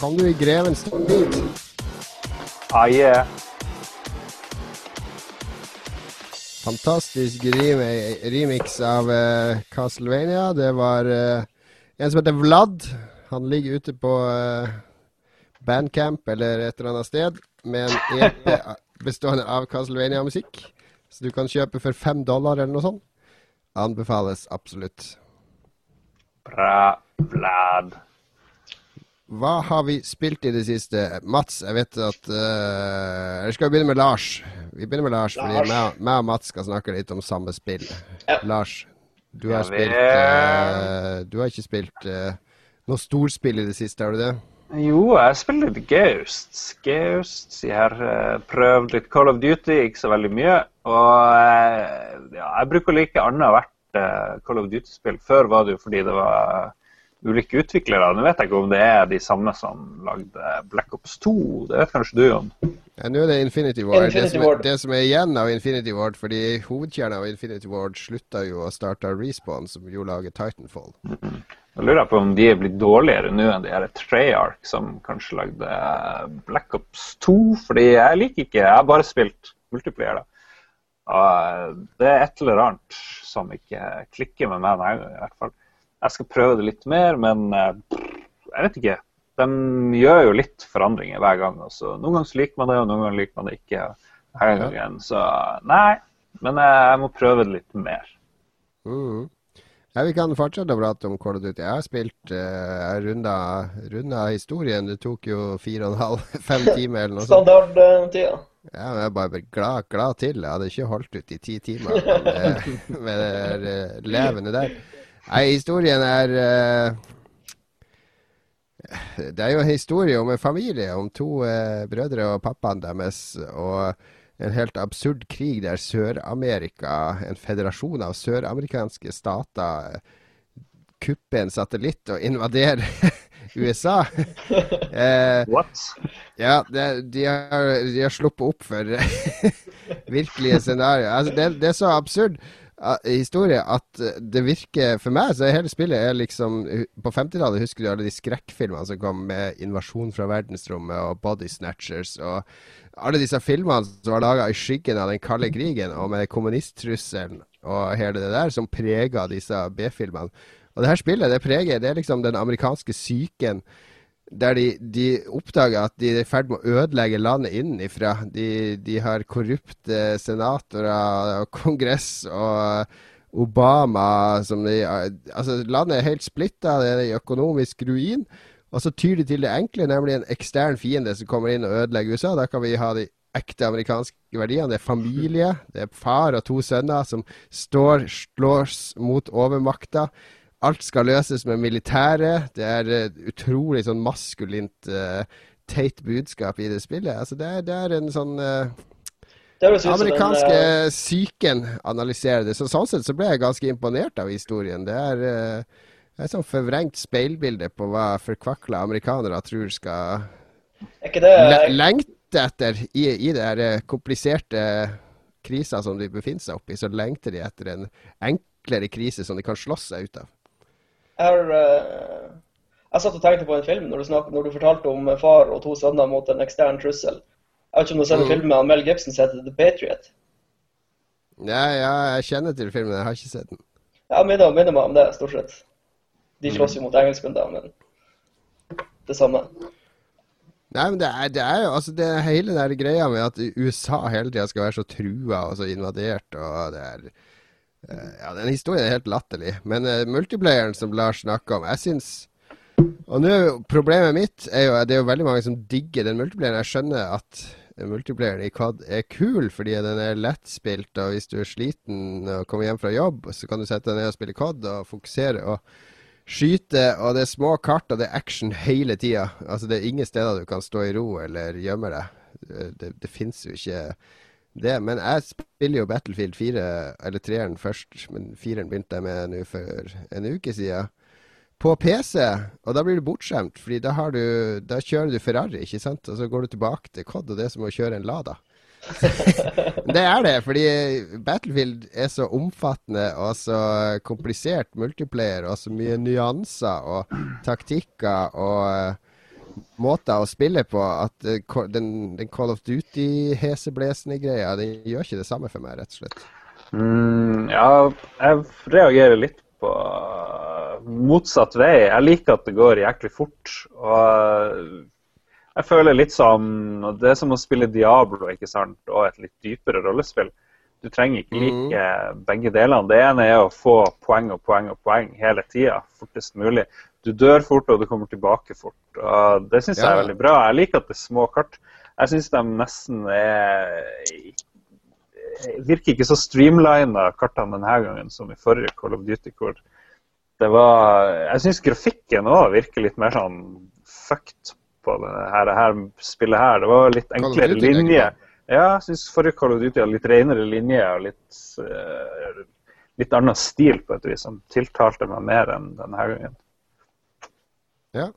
kom du i grevens tid. Ah, yeah. Fantastisk remix av uh, Castlevania. Det var uh, en som heter Vlad. Han ligger ute på uh, Bandcamp eller et eller annet sted med en EP bestående av Castlevania-musikk. Så du kan kjøpe for fem dollar eller noe sånt. Anbefales absolutt. Bra, Vlad. Hva har vi spilt i det siste? Mats, jeg vet at uh, Eller skal vi begynne med Lars? Vi begynner med Lars, fordi Lars. meg meg og Mats skal snakke litt om samme spill. Ja. Lars, du har spilt eh, Du har ikke spilt uh, noe storspill i det siste, har du det? Jo, jeg spiller litt Ghosts. Ghosts. Jeg har uh, prøvd litt Call of Duty, ikke så veldig mye. Og uh, ja, jeg bruker å like annethvert uh, Call of Duty-spill. Før var det jo fordi det var ulike utviklere. Nå vet jeg ikke om det er de samme som lagde Black Ops 2. Det vet kanskje du, Jon? Ja, Nå er det Infinity Ward. Infinity det, som er, det som er igjen av Infinity Ward, fordi hovedkjernen av Infinity Ward slutta jo å starte Respawn, som jo lager Titanfall. Da lurer jeg på om de er blitt dårligere nå enn de her Treyarch, som kanskje lagde eh, Black Ops 2. Fordi jeg liker ikke Jeg har bare spilt multiplayer, da. Og eh, det er et eller annet som ikke klikker med meg nei, i hvert fall. Jeg skal prøve det litt mer, men eh, jeg vet ikke. De gjør jo litt forandringer hver gang. Altså. Noen ganger liker man det, og noen ganger liker man det ikke. Denne gangen, så nei. Men jeg, må prøve det litt mer. Mm. Ja, Vi kan fortsette å prate om Call of Duty. Jeg har spilt uh, Jeg runda, runda historien. Det tok jo fire og en halv, fem timer eller noe sånt. Standardtida. Ja, men jeg bare glad, glad til. Jeg hadde ikke holdt ut i ti timer med, med det eh, levende der. Nei, historien er eh, Det er jo en historie om en familie, om to eh, brødre og pappaen deres. Og en helt absurd krig der Sør-Amerika, en federasjon av søramerikanske stater, kupper en satellitt og invaderer USA. eh, What? ja, det, de, har, de har sluppet opp for virkelige scenarioer. Altså, det, det er så absurd uh, historie at uh, det virker For meg så er hele spillet er liksom På 50-tallet husker du alle de skrekkfilmene som kom med invasjon fra verdensrommet og Body Snatchers og alle disse filmene som var laga i skyggen av den kalde krigen og med kommunisttrusselen og hele det der, som prega disse B-filmene. Og det her spillet det preger det er liksom den amerikanske psyken der de, de oppdager at de er i ferd med å ødelegge landet innenfra. De, de har korrupte senatorer og kongress og Obama som de Altså, landet er helt splitta, det er i økonomisk ruin. Og så tyr de til det enkle, nemlig en ekstern fiende som kommer inn og ødelegger USA. Da kan vi ha de ekte amerikanske verdiene. Det er familie, det er far og to sønner som står, slås mot overmakta. Alt skal løses med militæret. Det er et utrolig sånn maskulint, uh, teit budskap i det spillet. Altså, det, er, det er en sånn eh, amerikanske eh, psyken analyserer det. Så sånn sett så ble jeg ganske imponert av historien. Det er uh, et sånn forvrengt speilbilde på hva forkvakla amerikanere tror skal det le lengte etter i, i det her eh, kompliserte krisa som de befinner seg oppi. Så lengter de etter en enklere krise som de kan slåss seg ut av. Har eh, Jeg satt og tenkte på en film når du, snak, når du fortalte om far og to sønner mot en ekstern trussel. Jeg vet ikke om du har sett en Mm. film med Mel Gibson som heter The Patriot? Ja, ja, jeg kjenner til filmen, jeg har ikke sett den. Ja, minner, minner meg om det, stort sett. De slåss Mm. jo mot engelskmennene, men det samme. Nei, men det er, det er jo altså det hele den greia med at USA hele tida skal være så trua og så invadert og det er eh, Ja, den historien er helt latterlig. Men uh, multiplayeren som Lars snakker om, jeg syns Og nå problemet mitt er jo Det er jo veldig mange som digger den multiplayeren. Jeg skjønner at multiplayeren i COD er kul fordi den er lettspilt, og hvis du er sliten og kommer hjem fra jobb, så kan du sette deg ned og spille COD og fokusere. og skyte, og det er små kart, og det er action hele tida. Altså, det er ingen steder du kan stå i ro eller gjemme deg. Det, det, det fins jo ikke det. Men jeg spiller jo Battlefield 4, eller 3-eren først, men 4-eren begynte jeg med nå for en uke siden. På PC, og da blir du bortskjemt, fordi da, har du, da kjører du Ferrari, ikke sant? Og så går du tilbake til COD, og det er som å kjøre en Lada. det er det, fordi Battlefield er så omfattende og så komplisert multiplayer, og så mye nyanser og taktikker og måter å spille på at eh, den, den Call of Duty-heseblesende-greia, den gjør ikke det samme for meg, rett og slett. Mm, ja, jeg reagerer litt på uh, motsatt vei. Jeg liker at det går jæklig fort. Og uh, jeg føler litt som Det er som å spille Diablo ikke sant? og et litt dypere rollespill. Du trenger ikke like begge delene. Det ene er å få poeng og poeng og poeng hele tida, fortest mulig. Du dør fort, og du kommer tilbake fort. Og det syns jeg er veldig bra. Jeg liker at det er små kart. Jeg syns de nesten er virker ikke så streamlina kartene denne gangen som i forrige Call of Duty. hvor det var, Jeg syns grafikken òg virker litt mer sånn fucked på det her, her spillet her. Det var litt enklere Duty, linjer. Ja, jeg syns forrige Call of Duty hadde litt renere linjer og litt, uh, litt annen stil på et vis, som tiltalte meg mer enn denne gangen. Ja.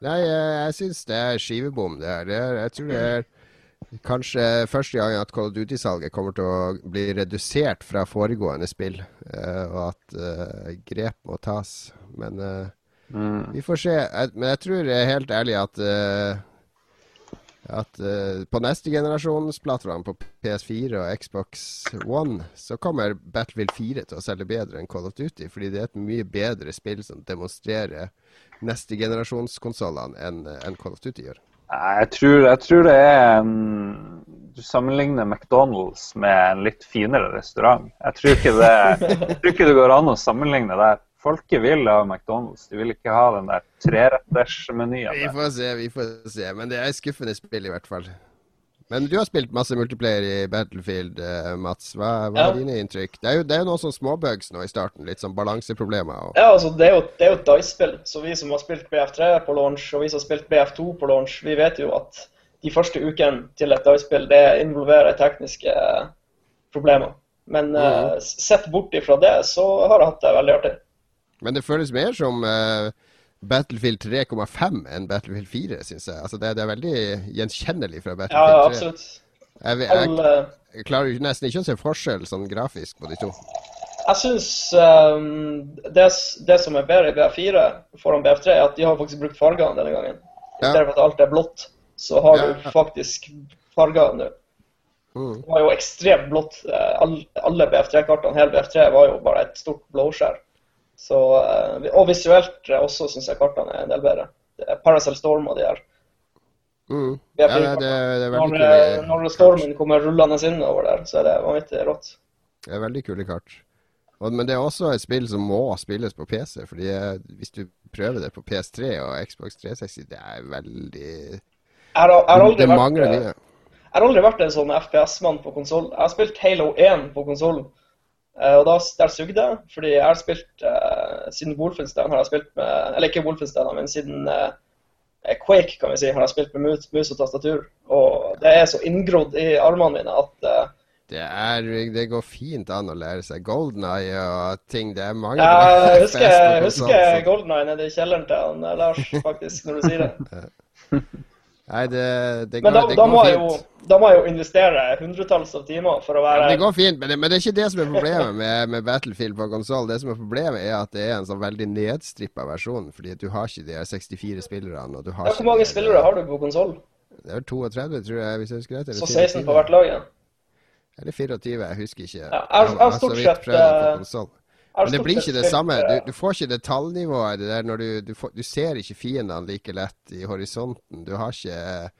Nei, jeg, jeg syns det er skivebom, det her. Er, jeg tror det er kanskje første gang at Call of Duty-salget kommer til å bli redusert fra foregående spill, eh, og at eh, grep må tas. Men eh, Mm. vi får se. Men jeg tror helt ærlig at at uh, på neste generasjons plattform, på PS4 og Xbox One, så kommer Battlefield 4 til å selge bedre enn Call of Duty. Fordi det er et mye bedre spill som demonstrerer neste generasjonskonsollene enn en Call of Duty gjør. Jeg tror, jeg tror det er en Du sammenligner McDonald's med en litt finere restaurant. Jeg tror ikke det, jeg tror ikke det går an å sammenligne der. Folket vil ha McDonald's. De vil ikke ha den der trerettersmenyen. Vi får se, vi får se. Men det er skuffende spill, i hvert fall. Men du har spilt masse multiplayer i Battlefield, eh, Mats. Hva, hva Ja. er dine inntrykk? Det er jo, det er noen sånne småbugs nå i starten. Litt sånn balanseproblemer. Og... Ja, altså, det er jo, det er jo et DICE-spill, så vi som har spilt BF3 på launch, og vi som har spilt BF2 på launch, vi vet jo at de første ukene til et DICE-spill, det involverer tekniske eh, problemer. Men eh, sett bort ifra det, så har jeg hatt det veldig artig. Men det føles mer som eh, Battlefield 3,5 enn Battlefield 4, syns jeg. Altså, det, det er veldig gjenkjennelig fra Battlefield 3. Ja, absolutt. Jeg, jeg, eh, jeg klarer jo nesten ikke å se forskjell sånn grafisk på de to. Jeg syns det, det som er bedre i BF4 foran BF3, er at de har faktisk brukt fargene denne gangen. I stedet for at alt er blått, så har Ja. du faktisk farger nå. Mm. Det var jo ekstremt blått. Eh, all- Alle BF3-kartene, hele BF3, var jo bare et stort blåskjær. Så, eh, og visuelt eh, også syns jeg kartene er en del bedre. Det Paracel Storm og de her. Mm. Ja, det, det, er veldig Når, eh, kule når stormen kommer rullende inn over der, så er det vanvittig rått. Det er veldig kule kart. Og, men det er også et spill som må spilles på PC. Fordi eh, hvis du prøver det på PS3 og Xbox 360, det er veldig er, er Det mangler eh, mye. Jeg har aldri vært en sånn FPS-mann på konsoll. Jeg har spilt Halo 1 på konsoll, og da, der sugde jeg. Fordi jeg har spilt eh, Siden Wolfenstein har jeg spilt med Eller ikke Wolfenstein, men siden eh, Quake kan vi si, har jeg spilt med mus, mus og tastatur. Og det er så inngrodd i armene mine at eh, Det, er, det går fint an å lære seg Golden Eye og ting. Det er mange bra Jeg husker, jeg husker Golden Eye nede i kjelleren til han, eh, Lars, faktisk, når du sier det. Nei, det, det, Men går, da, det da, må må jeg jo, fint. Da må jeg jo investere hundretalls av timer for å være ja, det går fint, men det, men det er ikke det som er problemet med, med Battlefield på konsoll. Det som er problemet, er at det er en sånn veldig nedstrippa versjon. Fordi du har ikke de her 64 spillerne. Og du Hvor mange de spillere har du på konsoll? Det er vel 32, tror jeg, hvis jeg husker rett. Så 16 på hvert lag? Ja. Eller 24, jeg husker ikke. Ja, jeg har- stort sett, eh, konsoll. Men det blir ikke det samme. eh, Du, du får ikke detaljnivået det der når du, du, får, du ser ikke fiendene like lett i horisonten. Du har ikke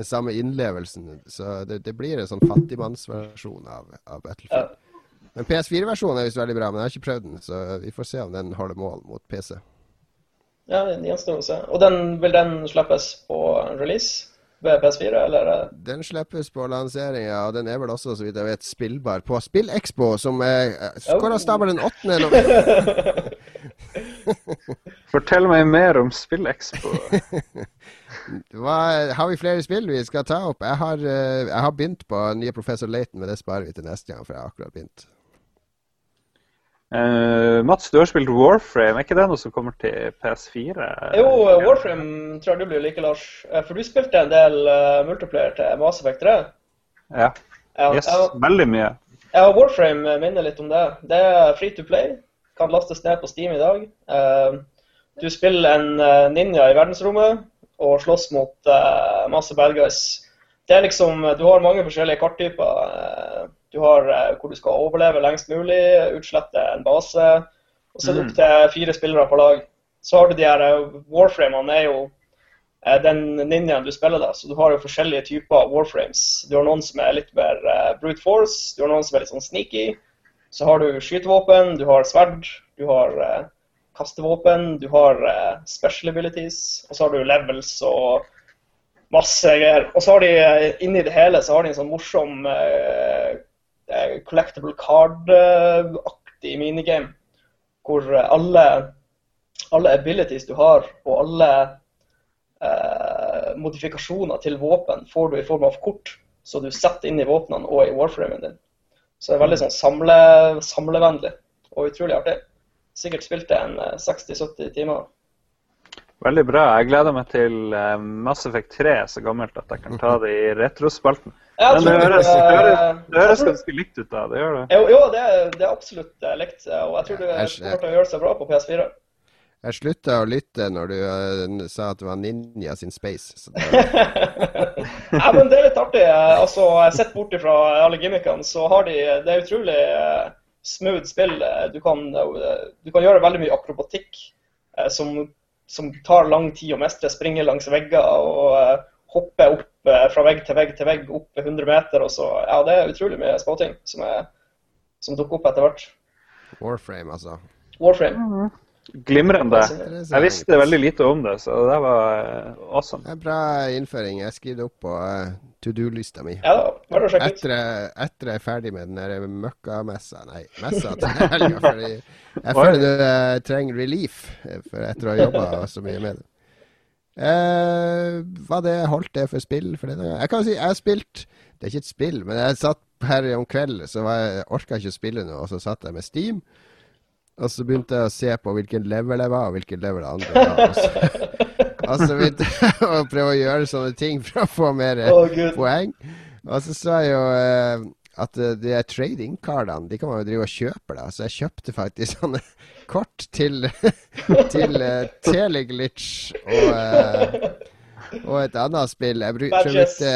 den samme innlevelsen. Så det, det blir en sånn fattigmannsversjon av, av Battlefield. Men PS4-versjonen er visst veldig bra, men jeg har ikke prøvd den. Så vi får se om den holder mål mot PC. Ja, det gjenstår å se. Og den, vil den slippes på release ved PS4, eller? Den slippes på lanseringa, og den er vel også, så vidt jeg vet, spillbar på SpillExpo, som er skåra stabel den åttende nå. Fortell meg mer om SpillExpo. Hva, har vi flere spill vi skal ta opp? Jeg har, eh, jeg har begynt på nye Professor Laton, men det sparer vi til neste gang, for jeg har akkurat begynt. Uh, Mats, du har spilt Warframe. Er ikke det noe som kommer til PS4? Jo, Warframe tror jeg du blir like, Lars. Eh, For du spilte en del uh, multiplayer til Mass Effect 3. Ja. Ja, Yes, jeg, veldig mye. ja, Warframe minner litt om det. Det er free to play. Kan lastes ned på Steam i dag. Uh, Du spiller en ninja i verdensrommet, og slåss mot eh, masse bad guys. Det er liksom, Du har mange forskjellige karttyper. Eh, du har eh, hvor du skal overleve lengst mulig, utslette en base. Og så er det opp til fire spillere på lag. Så har du de her Warframene er jo den ninjaen du spiller, da. Så du har jo forskjellige typer warframes. Du har noen som er litt mer brute force, du har noen som er litt sånn sneaky. Så har du skytevåpen, du har sverd, du har kastevåpen, du har eh, special abilities, og så har du levels og masse greier. Og så har de eh, inni det hele så har de en sånn morsom collectable eh, card-aktig minigame, hvor alle, alle abilities du har, og alle eh, modifikasjoner til våpen får du i form av kort, så du setter inn i våpnene og i warframen din. Så det er veldig sånn samle, samlevennlig og utrolig artig. Sikkert spilt det en eh, 60-70 timer. Veldig bra. Jeg gleder meg til eh, Mass Effect 3 er så gammelt at jeg kan ta det i retrospalten. Men det høres, eh, det høres, det høres ganske likt ut, da. Det gjør det. Jo, jo det, er, det er absolutt eh, likt, og jeg tror du kommer til å gjøre seg bra på PS4. Jeg slutta å lytte når du eh, sa at det var Ninja sin Space. Så det, ja, men det er litt artig. eh, Altså, Sett bort ifra alle gimmickene, så har de Det er utrolig eh, smooth spill. Eh, Du kan, eh, du kan gjøre veldig mye akrobatikk eh, som, som tar lang tid å mestre. Springe langs vegger og hoppe opp fra vegg til vegg til vegg opp 100 meter. og så, ja, Det er utrolig mye småting som, som dukker opp etter hvert. Warframe, altså. Warframe. Glimrende. Jeg visste veldig lite om det, så det var eh, awesome. Det er bra innføring. Jeg skriver det opp på eh, to do-lista mi. Ja da, ut. Etter, jeg- etter jeg er ferdig med den der møkkamessa Nei, messa til helga. Fordi jeg føler du eh, trenger relief for etter å ha jobba så mye med det. Eh, hva det holdt det for spill for denne gangen? Jeg kan si jeg har spilt Det er ikke et spill, men jeg satt her om kvelden, så var jeg, orka ikke å spille noe, og så satt jeg med Steam. Og så begynte jeg å se på hvilken level jeg var, og hvilken level andre var. Og så, og så begynte jeg å prøve å gjøre sånne ting for å få mer oh, poeng. Og så så jeg jo eh, at eh, de trading-cardene de kan man jo drive og kjøpe, da. Så jeg kjøpte faktisk sånne kort til, til uh, Teleglitch og, eh, og et annet spill. Jeg, bruk, jeg, brukte,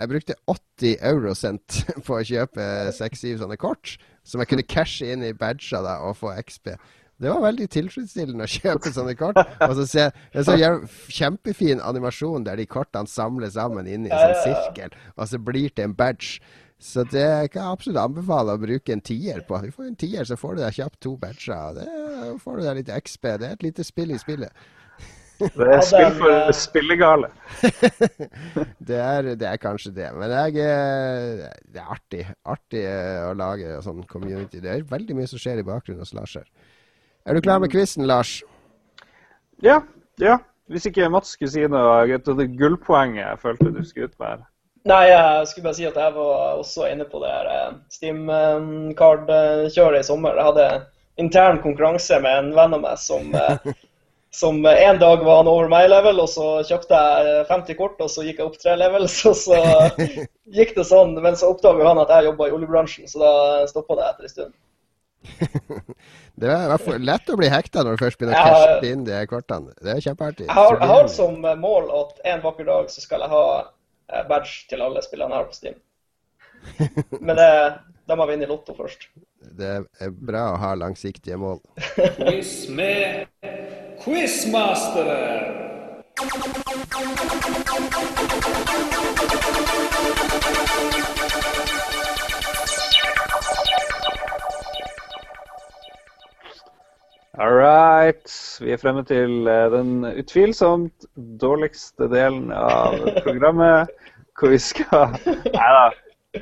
jeg brukte 80 eurocent på å kjøpe seks-syv sånne kort, som jeg kunne cashe inn i badger da, og få XP. Det var veldig tilfredsstillende å kjøpe sånne kort. Og så se, det er så kjempefin animasjon der de kortene samles sammen inn i en sånn sirkel, og så blir det en badge. Så det kan jeg absolutt anbefale å bruke en tier på. Du får en tier, så får du deg kjapt to badger. og Det får du deg litt XP. Det er et lite spill i spillet. Det er spill for spillegale. Det er, det er kanskje det. Men jeg, eh, det er artig. Artig eh, å lage sånn community. Det er veldig mye som skjer i bakgrunnen hos Lars her. Er du klar med quizen, Lars? Ja, ja. Hvis ikke Mats skulle si noe, Gutt, det gullpoenget jeg følte du skulle ut med her. Nei, jeg skulle bare si at jeg var også inne på det her eh, Steam-card-kjøret i sommer. Jeg hadde intern konkurranse med en venn av meg som som en dag var han over my level, og så kjøpte jeg 50 kort, og så gikk jeg opp tre levels, og så gikk det sånn. Men så oppdaga han at jeg jobba i oljebransjen, så da stoppa det etter en stund. Det er lett å bli hekta når du først begynner å cashe inn de kortene. Det er kjempeartig. Jeg har, jeg har som mål at en vakker dag så skal jeg ha eh, badge til alle spillene her på Steam. Men det, da må jeg vinne i Lotto først. Det er bra å ha langsiktige mål. Quizmasteren. All right. Vi er fremme til eh, den utvilsomt dårligste delen av programmet, hvor vi skal Nei da.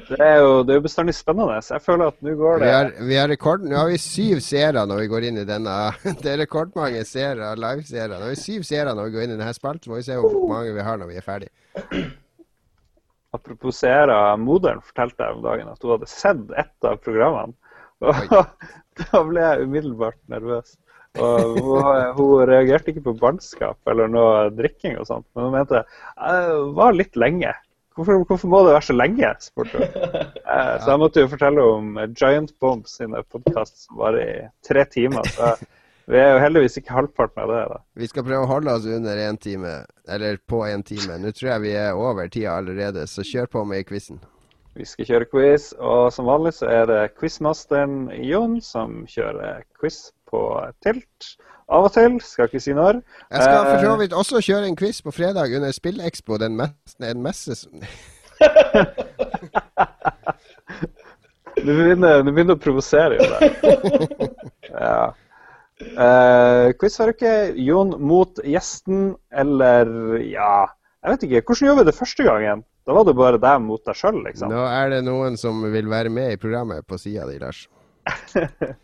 Det er jo det er jo bestandig spennende. Så jeg føler at nå går Vi det har, vi har rekord, nå har vi syv seere når vi går inn i denne Det er rekordmange seere, liveseere. Nå har vi syv seere når vi går inn i denne spalten. Så må vi se hvor mange vi har når vi er ferdig. Apropos seere, moderen fortalte jeg om dagen at hun hadde sett ett av programmene. Og da ble jeg umiddelbart nervøs. Og hun, hun reagerte ikke på barnskap eller noe drikking og sånt, men hun mente det var litt lenge. Hvorfor, hvorfor må det være så lenge? spurte hun. Eh, Så jeg måtte jo fortelle om Giant Bomb sine podkast som varer i tre timer. Så Vi er jo heldigvis ikke halvparten av det. da. Vi skal prøve å holde oss under én time, eller på én time. Nå tror jeg vi er over tida allerede, så kjør på med quizen. Vi skal kjøre quiz, og som vanlig så er det quizmasteren Jon som kjører quiz på tilt. Av og til, skal ikke si når. Jeg skal for så Eh. vidt også kjøre en quiz på fredag under Spillekspo, den mes- en messe som Du begynner, du begynner å provosere jo der. Ja. Uh, quiz har ikke Jon mot gjesten, eller ja Jeg vet ikke. Hvordan gjør vi det første gangen? Da var det bare deg mot deg sjøl, liksom. Nå er det noen som vil være med i programmet på sida di, Lars.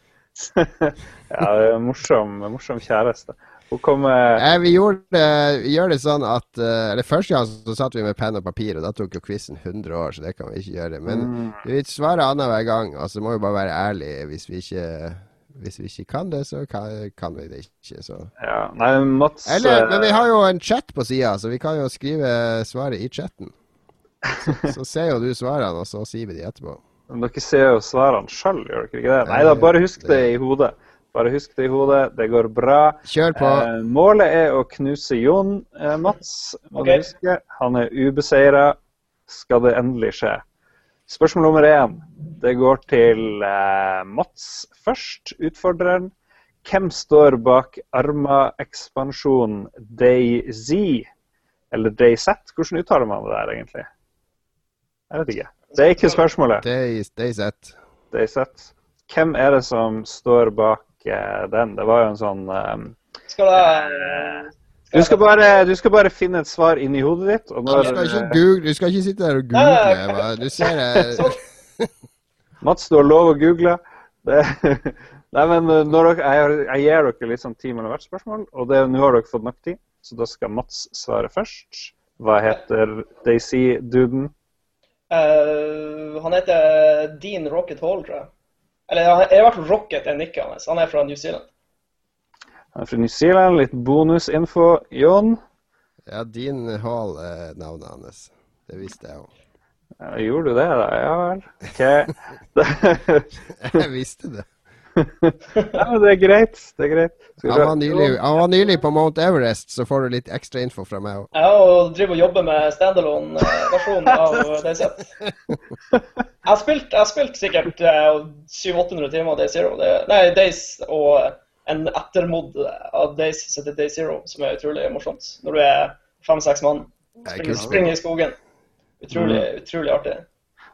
ja, det er en morsom, morsom kjæreste. Hun kommer Eh, vi, gjorde vi gjør det sånn at eh, Eller første gang så satt vi med penn og papir, og da tok jo quizen 100 år, så det kan vi ikke gjøre. Men Mm. vi svarer annenhver gang, og så må vi bare være ærlige. Hvis vi ikke, hvis vi ikke kan det, så kan, kan vi det ikke. Så. ja, Nei, Mats Eller, eh, men vi har jo en chat på sida, så vi kan jo skrive svaret i chatten. Så, så ser jo du svarene, og så sier vi de etterpå. Men dere ser jo svarene sjøl, gjør dere ikke det? Nei da, bare husk det i hodet. Bare husk det i hodet. Det går bra. Kjør på. Eh, målet er å knuse Jon, eh, Mats. Må du huske. Han er ubeseira. Skal det endelig skje? Spørsmål nummer én. Det går til eh, Mats først, utfordreren. Hvem står bak Arma-ekspansjonen DayZ? Eller DayZ? Hvordan uttaler man det der, egentlig? Jeg vet ikke. Det er ikke spørsmålet. Day, day set. DayZ. Hvem er det som står bak eh, den? Det var jo en sånn um, Skal det du skal, bare, du skal bare finne et svar inni hodet ditt. Og Du skal ikke, google, du skal ikke sitte der og google. Hva? Du ser det Sånn. Mats, du har lov å google. Det, nei, men eh, når dere, jeg, jeg gir dere litt sånn ti mellom hvert spørsmål, og det- nå har dere fått nok tid, så da skal Mats svare først. Hva heter Daisy-duden? Eh, han heter Dean Rocket Hall, tror jeg. Eller han er i hvert fall Rocket er nikket hans. Han er fra New Zealand. Han er fra New Zealand. Litt bonusinfo. Jon? Ja, Dean Hall er navnet hans. Det visste jeg òg. Ja, gjorde du det, da? Ja vel. Okay. Jeg visste det. Ja, det er greit. Det er greit. Jeg Han var, nylig, han var nylig på Mount Everest, så får du litt ekstra info fra meg òg. Ja, og driver og jobber med standalone-versjonen av DayZ. Jeg har spilt, jeg har spilt sikkert eh, 700-800 timer av Day Zero. Det, nei, Days og en ettermod av Days som heter Day Zero, som er utrolig morsomt. Når du er fem-seks mann. Er Springer, springer i skogen. Utrolig, utrolig artig.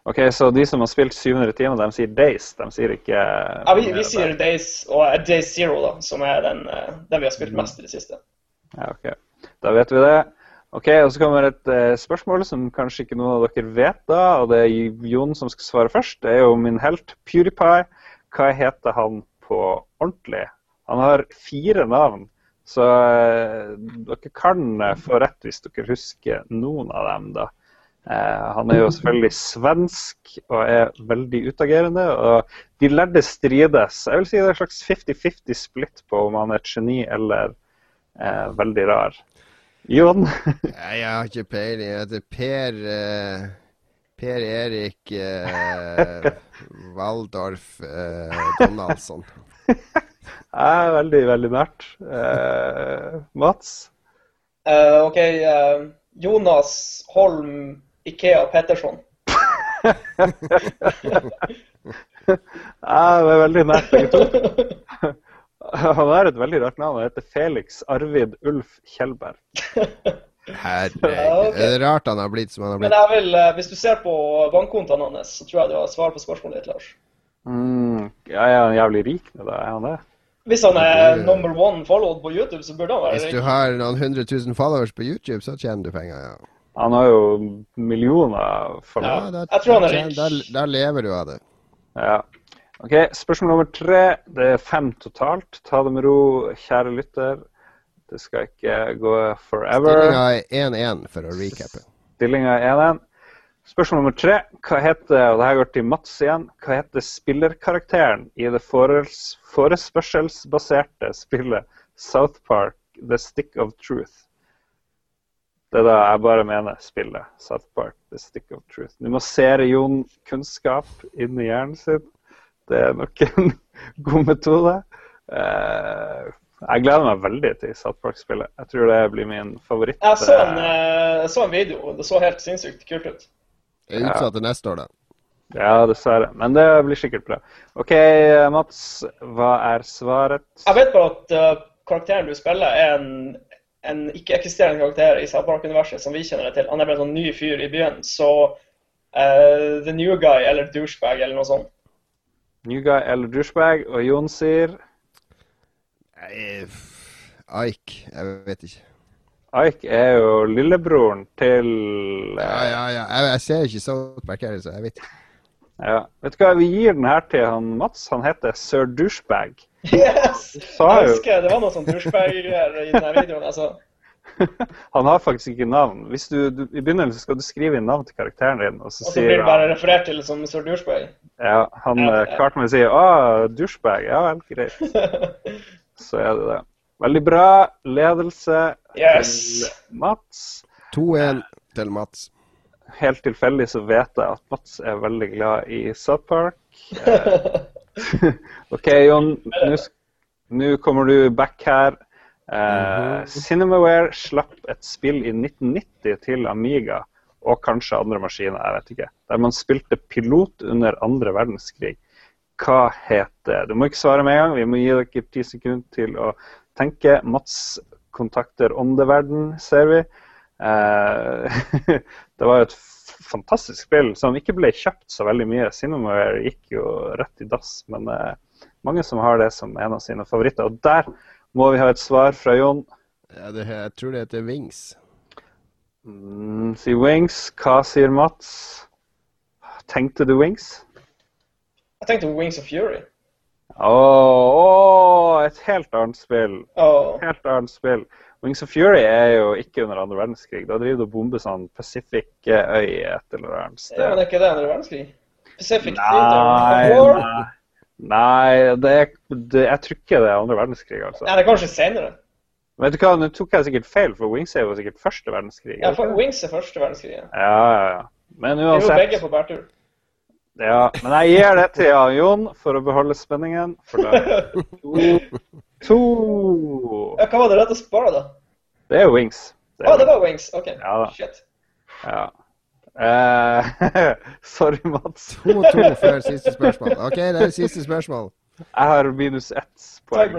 OK, så de som har spilt 700 timer, de sier Days. De sier ikke Ja, vi, vi sier Days og eh, Day Zero, da, som er den, eh, den vi har spilt mest i det siste. Ja, ok. Da vet vi det. Ok, og Så kommer et uh, spørsmål som kanskje ikke noen av dere vet, da, og det er Jon som skal svare først. Det er jo min helt PewDiePie. Hva heter han på ordentlig? Han har fire navn, så uh, dere kan eh, få rett hvis dere husker noen av dem, da. Eh, han er jo selvfølgelig svensk og er veldig utagerende. Og de lærde strides. Jeg vil si det er en slags 50-50 splitt på om han er et geni eller eh, veldig rar. Jon? Jeg har ikke peiling. Jeg heter Per eh, Per Erik eh, Waldorf eh, Donaldsson. Jeg er veldig, veldig nært. Eh, Mats? Uh, OK, Uh, Jonas Holm Ikea Petterson. det er veldig nært begge to. Han har et veldig rart navn. Han heter Felix Arvid Ulf Kjellberg. Herregud. Ja, okay. Det er rart han har blitt som han har Men blitt. jeg vil, eh, hvis du ser på bankkontoene hans, så tror jeg du har svar på spørsmålet ditt, Lars. Mm, ja, er han jævlig rik nå, da? Er han det? Hvis han er Ja, det- number one followed på YouTube, så burde han være rik. Hvis du har noen hundre tusen followers på YouTube, så tjener du penger, ja. Han har jo millioner for Ja. jeg tror han er rik. Der, der, lever du av det. Ja. Ok, Spørsmål nummer tre. Det er fem totalt. Ta det med ro, kjære lytter. Det skal ikke gå forever. Stillinga er 1-1, for å recappe. Stillinga er 1-1. Spørsmål nummer tre. Hva heter og det her går til Mats igjen, hva heter spillerkarakteren i det forespørselsbaserte spillet South Park The Stick of Truth? Det er da jeg bare mener spillet South Park The Stick of Truth. Du må se Jon kunnskap inn i hjernen sin. Det er nok en god metode. Eh, jeg gleder meg veldig til South Park-spillet. Jeg tror det blir min favoritt. Jeg så en, eh, jeg så en video. Det så helt sinnssykt kult ut. Det er utsatt til neste år, da. Ja, dessverre. Men det blir sikkert bra. OK, Mats. Hva er svaret? Jeg vet bare at uh, karakteren du spiller, er en, en ikke-eksisterende karakter i South Park-universet som vi kjenner det til. Han er bare en sånn ny fyr i byen. Så uh, The New Guy eller Douchebag eller noe sånt. New guy eller douchebag? Og Jon sier Ike. Jeg vet ikke. Ike er jo lillebroren til uh... Ja, ja, ja. Jeg, jeg ser ikke South Park her, så jeg vet ikke. ja. Vet du hva, vi gir den her til han Mats. Han heter Sir Douchebag. Yes! Jeg husker det var noe sånn douchebag-greier i denne videoen. altså. Han har faktisk ikke navn. Hvis du, du, I begynnelsen skal du skrive inn navn til karakteren din, og så Og så blir det bare han referert til som Sir Douchebag. Ja, han Ja, eh, ja. Cartman sier 'Å, douchebag'. Ja vel, greit. Så er det det. Veldig bra ledelse Yes! til Mats. 2-1 til Mats. Helt tilfeldig så vet jeg at Mats er veldig glad i South Park. Eh, OK, Jon. Nå kommer du back her. Eh, Cinemaware slapp et spill i 1990 til Amiga og kanskje andre maskiner, jeg vet ikke, der man spilte pilot under andre verdenskrig. Hva het det? Du må ikke svare med en gang. Vi må gi dere ti sekunder til å tenke. Mats kontakter åndeverden, ser vi. Eh, det var jo et fantastisk spill som ikke ble kjøpt så veldig mye. Cinemaware gikk jo rett i dass, men eh, mange som har det som en av sine favoritter. Og der må vi ha et svar fra Jon. Ja, det, jeg tror det heter Wings. Mm, sier Wings. Hva sier Mats? Tenkte du Wings? Jeg tenkte Wings of Fury. Åh, oh, et helt annet spill. Oh. Helt annet spill. Wings of Fury er jo ikke under andre verdenskrig. Da driver du og bomber sånn Pacific-øy et eller annet sted. ja, men er ikke det andre verdenskrig? Pacific Nei, War? nei, nei det er, det, jeg tror ikke det er andre verdenskrig, altså. Nei, det er kanskje senere. Vet du hva, nå tok jeg sikkert feil, for Wings er jo sikkert første verdenskrig. Ja, for? Wings er første verdenskrig. Ja. ja, ja, ja. Men Vi er jo begge på bærtur. Ja, men jeg gir det til Jon for å beholde spenningen. For da to, to. Ja, hva var det rett å spare, da? Det er jo Wings. Å, det var Wings. OK. Ja da. Shit. Ja. Eh, sorry, Mats. 2-2 før siste spørsmål. OK, det er siste spørsmål. Jeg har minus ett poeng.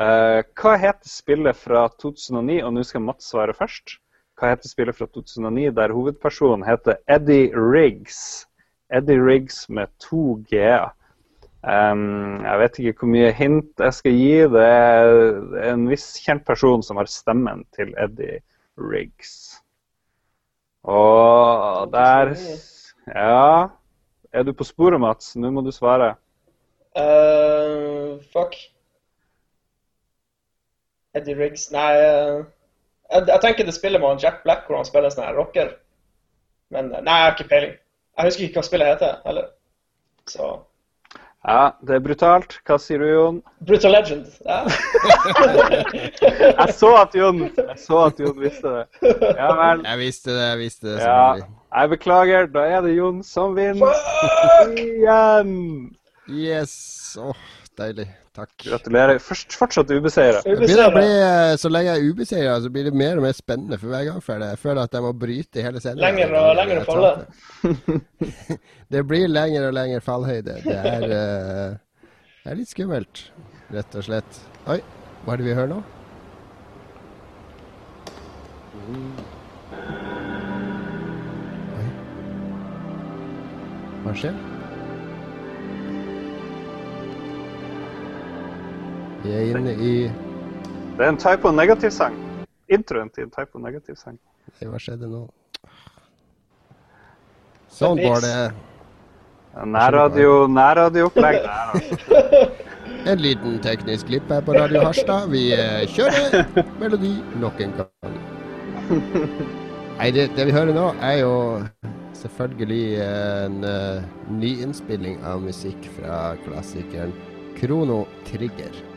Eh, hva heter spillet fra 2009? Og nå skal Mats svare først. Hva heter spillet fra 2009 der hovedpersonen heter Eddie Riggs? Eddie Riggs med to g-er. Um, jeg vet ikke hvor mye hint jeg skal gi. Det er en viss kjent person som har stemmen til Eddie Riggs. Og der Ja. Er du på sporet, Mats? Nå må du svare. Uh, fuck. Eddie Riggs Nei eh, jeg, jeg tenker det spillet med Jack Black hvor han spiller sånn rocker. Men eh, nei, jeg har ikke peiling. Jeg husker ikke hva spillet heter heller. Så Ja, det er brutalt. Hva sier du, Jon? Brutal Legend. Ja. Jeg så at Jon, jeg så at Jon visste det. Ja vel. Jeg visste det, jeg visste det. Ja, jeg beklager. Da er det Jon som vinner Fuck! igjen. Yes. Åh, deilig. Takk. Gratulerer. Først, fortsatt ubeseira. Det å bli, eh, så lenge jeg er ubeseira, så blir det mer og mer spennende for hver gang. For jeg føler at jeg må bryte hele scenen. Lenger og lenger å falle. Det blir lenger og lenger fallhøyde. Det er, uh, det er litt skummelt, rett og slett. Oi, hva er det vi hører nå? Oi. Hva skjer? Vi er inne i Det er en typo negativ sang. Introen til en typo negativ sang. Nei, Hva skjedde nå? Sånn går det. Nærradio, nærradioopplegg. En liten teknisk glipp her på Radio Harstad. Vi eh, kjører melodi nok en gang. Nei, det, det vi hører nå, er jo selvfølgelig en uh, nyinnspilling av musikk fra klassikeren Krono Trigger.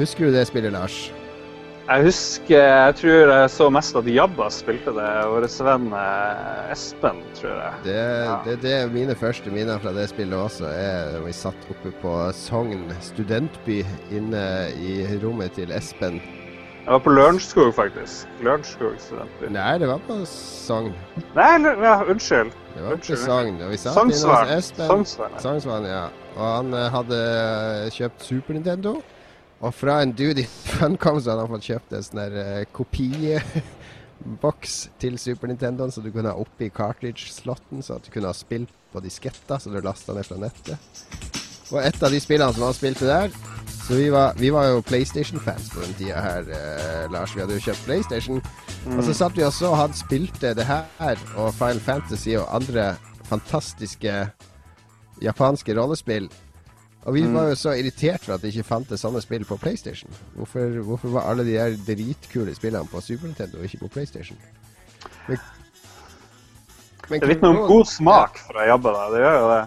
Husker du det spillet, Lars? Jeg husker Jeg tror jeg så mest at Jabba spilte det. Vår venn eh, Espen, tror jeg. Det, Ja. det, det er mine første minner fra det spillet også. Er vi satt oppe på Sogn studentby inne i rommet til Espen. Jeg var på Lørenskog, faktisk. Lørenskog studentby. Nei, det var på Sogn. Nei, ja, unnskyld. Det var på Unnskyld. Sogn. Og vi satt inne hos Espen. Sognsvann. ja. Og han eh, hadde kjøpt Super Nintendo. Og fra en dude i Funcom så hadde han fått kjøpt en sånn der eh, kopiboks til Super Nintendoen, så du kunne ha oppi cartridge-slotten, så at du kunne ha spilt på disketter, så du lasta ned fra nettet. Og et av de spillene som han spilte der Så vi var, vi var jo PlayStation-fans på den tida her, eh, Lars. Vi hadde jo kjøpt PlayStation. Og så satt vi også og han spilte det her og Final Fantasy og andre fantastiske japanske rollespill. Og vi var jo så irritert for at det ikke fantes sånne spill på PlayStation. Hvorfor, hvorfor var alle de der dritkule spillene på Super Nintendo og ikke på PlayStation? Men, men Det vitner om god smak for å jobbe da. Det gjør jo det.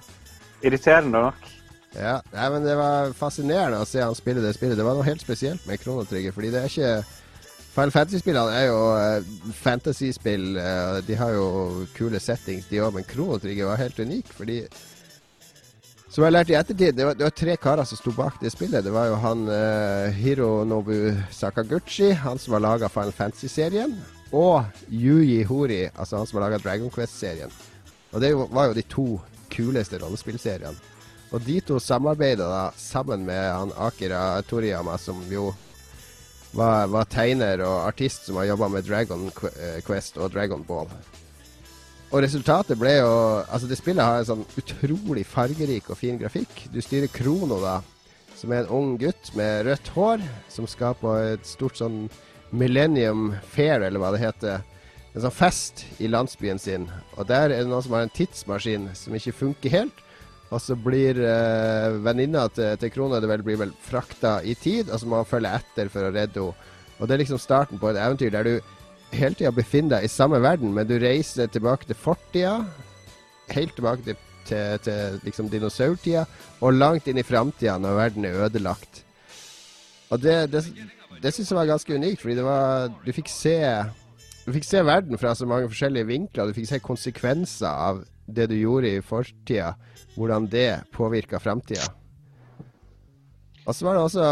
Irriterende nok. Ja, nei, men det var fascinerende å se han spille det spillet. Det var noe helt spesielt med Chrono Trigger, fordi det er ikke Final Fantasy-spillene er jo eh, fantasy-spill. eh, de har jo kule settings, de òg, men Chrono Trigger var helt unik, fordi Som jeg lærte i ettertid, det var, det var tre karer som sto bak det spillet. Det var jo han eh, Hironobu Sakaguchi, han som har laga Final Fantasy-serien, og Yuji Hori, altså han som har laga Dragon Quest-serien. Og det var jo de to kuleste rollespillseriene. Og de to samarbeida da sammen med han Akira Toriyama, som jo var, var tegner og artist som har jobba med Dragon eh, Quest og Dragon Ball. Og resultatet ble jo Altså, det spillet har en sånn utrolig fargerik og fin grafikk. Du styrer Krono, da, som er en ung gutt med rødt hår, som skal på et stort sånn Millennium Fair, eller hva det heter. En sånn fest i landsbyen sin. Og der er det noen som har en tidsmaskin som ikke funker helt. Og så blir eh, venninna til, til Krone det vel, blir vel frakta i tid, og så må han følge etter for å redde henne. Og det er liksom starten på et eventyr der du hele tida befinner deg i samme verden, men du reiser tilbake til fortida, helt tilbake til, til, til liksom dinosaurtida, og langt inn i framtida når verden er ødelagt. Og det, det, det syns jeg var ganske unikt, fordi det var Du fikk se du fikk se verden fra så mange forskjellige vinkler. Du fikk se konsekvenser av det du gjorde i fortida, hvordan det påvirka framtida. Og så var det også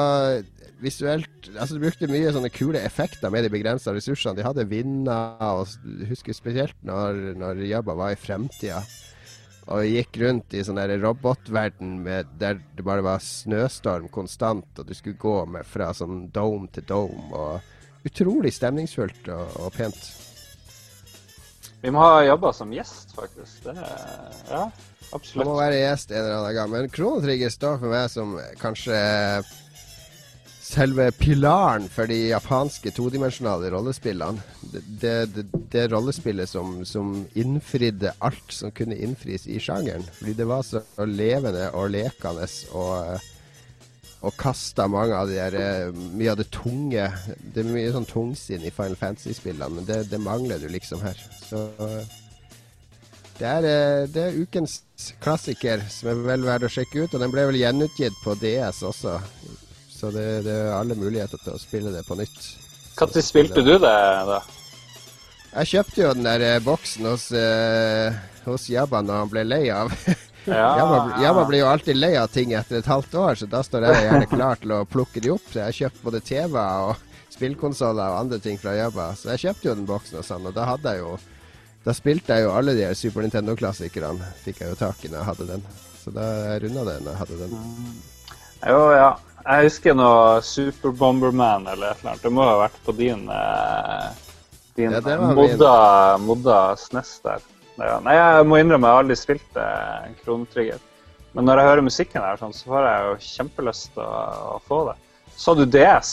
visuelt Altså, du brukte mye sånne kule effekter med de begrensa ressursene. De hadde vinder, og husker spesielt når, når Jabba var i fremtida. Og gikk rundt i sånn robotverden med, der det bare var snøstorm konstant, og du skulle gå med fra sånn dome til dome. og Utrolig stemningsfullt og, og pent. Vi må ha jobba som gjest, faktisk. Det er, ja, Han må være gjest en eller annen gang. Men Kronetrigger står for meg som kanskje selve pilaren for de japanske todimensjonale rollespillene. Det, det, det, rollespillet som, som innfridde alt som kunne innfris i sjangeren. Fordi det var så levende og lekende og og kasta mange Mye av det tunge Det er mye sånn tungsinn i Final Fantasy-spillene, men det, det mangler du liksom her. Så det er, det er ukens klassiker som er vel verdt å sjekke ut. Og den ble vel gjenutgitt på DS også. Så det, det er alle muligheter til å spille det på nytt. Når spilte du det, da? Jeg kjøpte jo den der eh, boksen hos, eh, hos Jabba når han ble lei av. Ja, Jabba, Jabba blir jo alltid lei av ting etter et halvt år, så da står jeg gjerne klar til å plukke de opp. Så jeg har kjøpt både TV-er og spillkonsoller og andre ting fra Jabba. Så jeg kjøpte jo den boksen hos han, og da hadde jeg jo Da spilte jeg jo alle de Super Nintendo-klassikerne. Fikk jeg jo tak i når jeg hadde den. Så da runda det når jeg hadde den. Jo, ja. Jeg husker noe Super Bomberman eller et eller annet. Det må ha vært på din, eh, din Ja, det modda, modda SNES der. Ja. Nei, jeg må innrømme jeg har aldri spilt eh, Chrono Trigger. Men når jeg hører musikken her, sånn, så får jeg jo kjempelyst til å, å få det. Så du DS?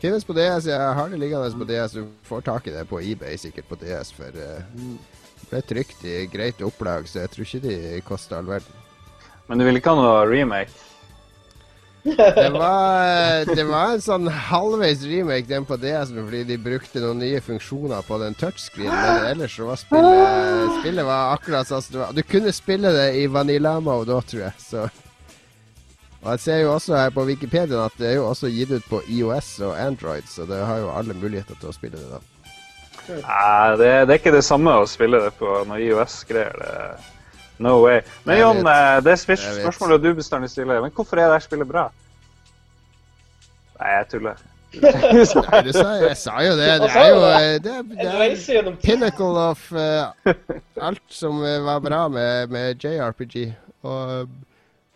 Finnes på DS. Jeg har det liggende på DS. Du får tak i det på eBay sikkert på DS, for uh, det ble trykt i greit opplag, så jeg tror ikke de koster all verden. Men du vil ikke ha noe remake? Det var, det var en sånn halvveis remake den på DS fordi de brukte noen nye funksjoner på den touchscreenen. men ellers så var spillet Spillet var akkurat sånn som det var. Du kunne spille det i vanilla mode òg, tror jeg. Så. Og jeg ser jo også her på Wikipedia at det er jo også gitt ut på IOS og Android, så det har jo alle muligheter til å spille det da. Nei, det, det er ikke det samme å spille det på noe IOS-greier. det- No way. Men Jon, eh, det er spørsmålet du bestandig stiller. Men hvorfor er det her spillet bra? Nei, jeg tuller. Nei, du sa, jeg sa jo det. Det er jo det er, det er pinnacle of uh, alt som eh, var bra med, med JRPG. Og,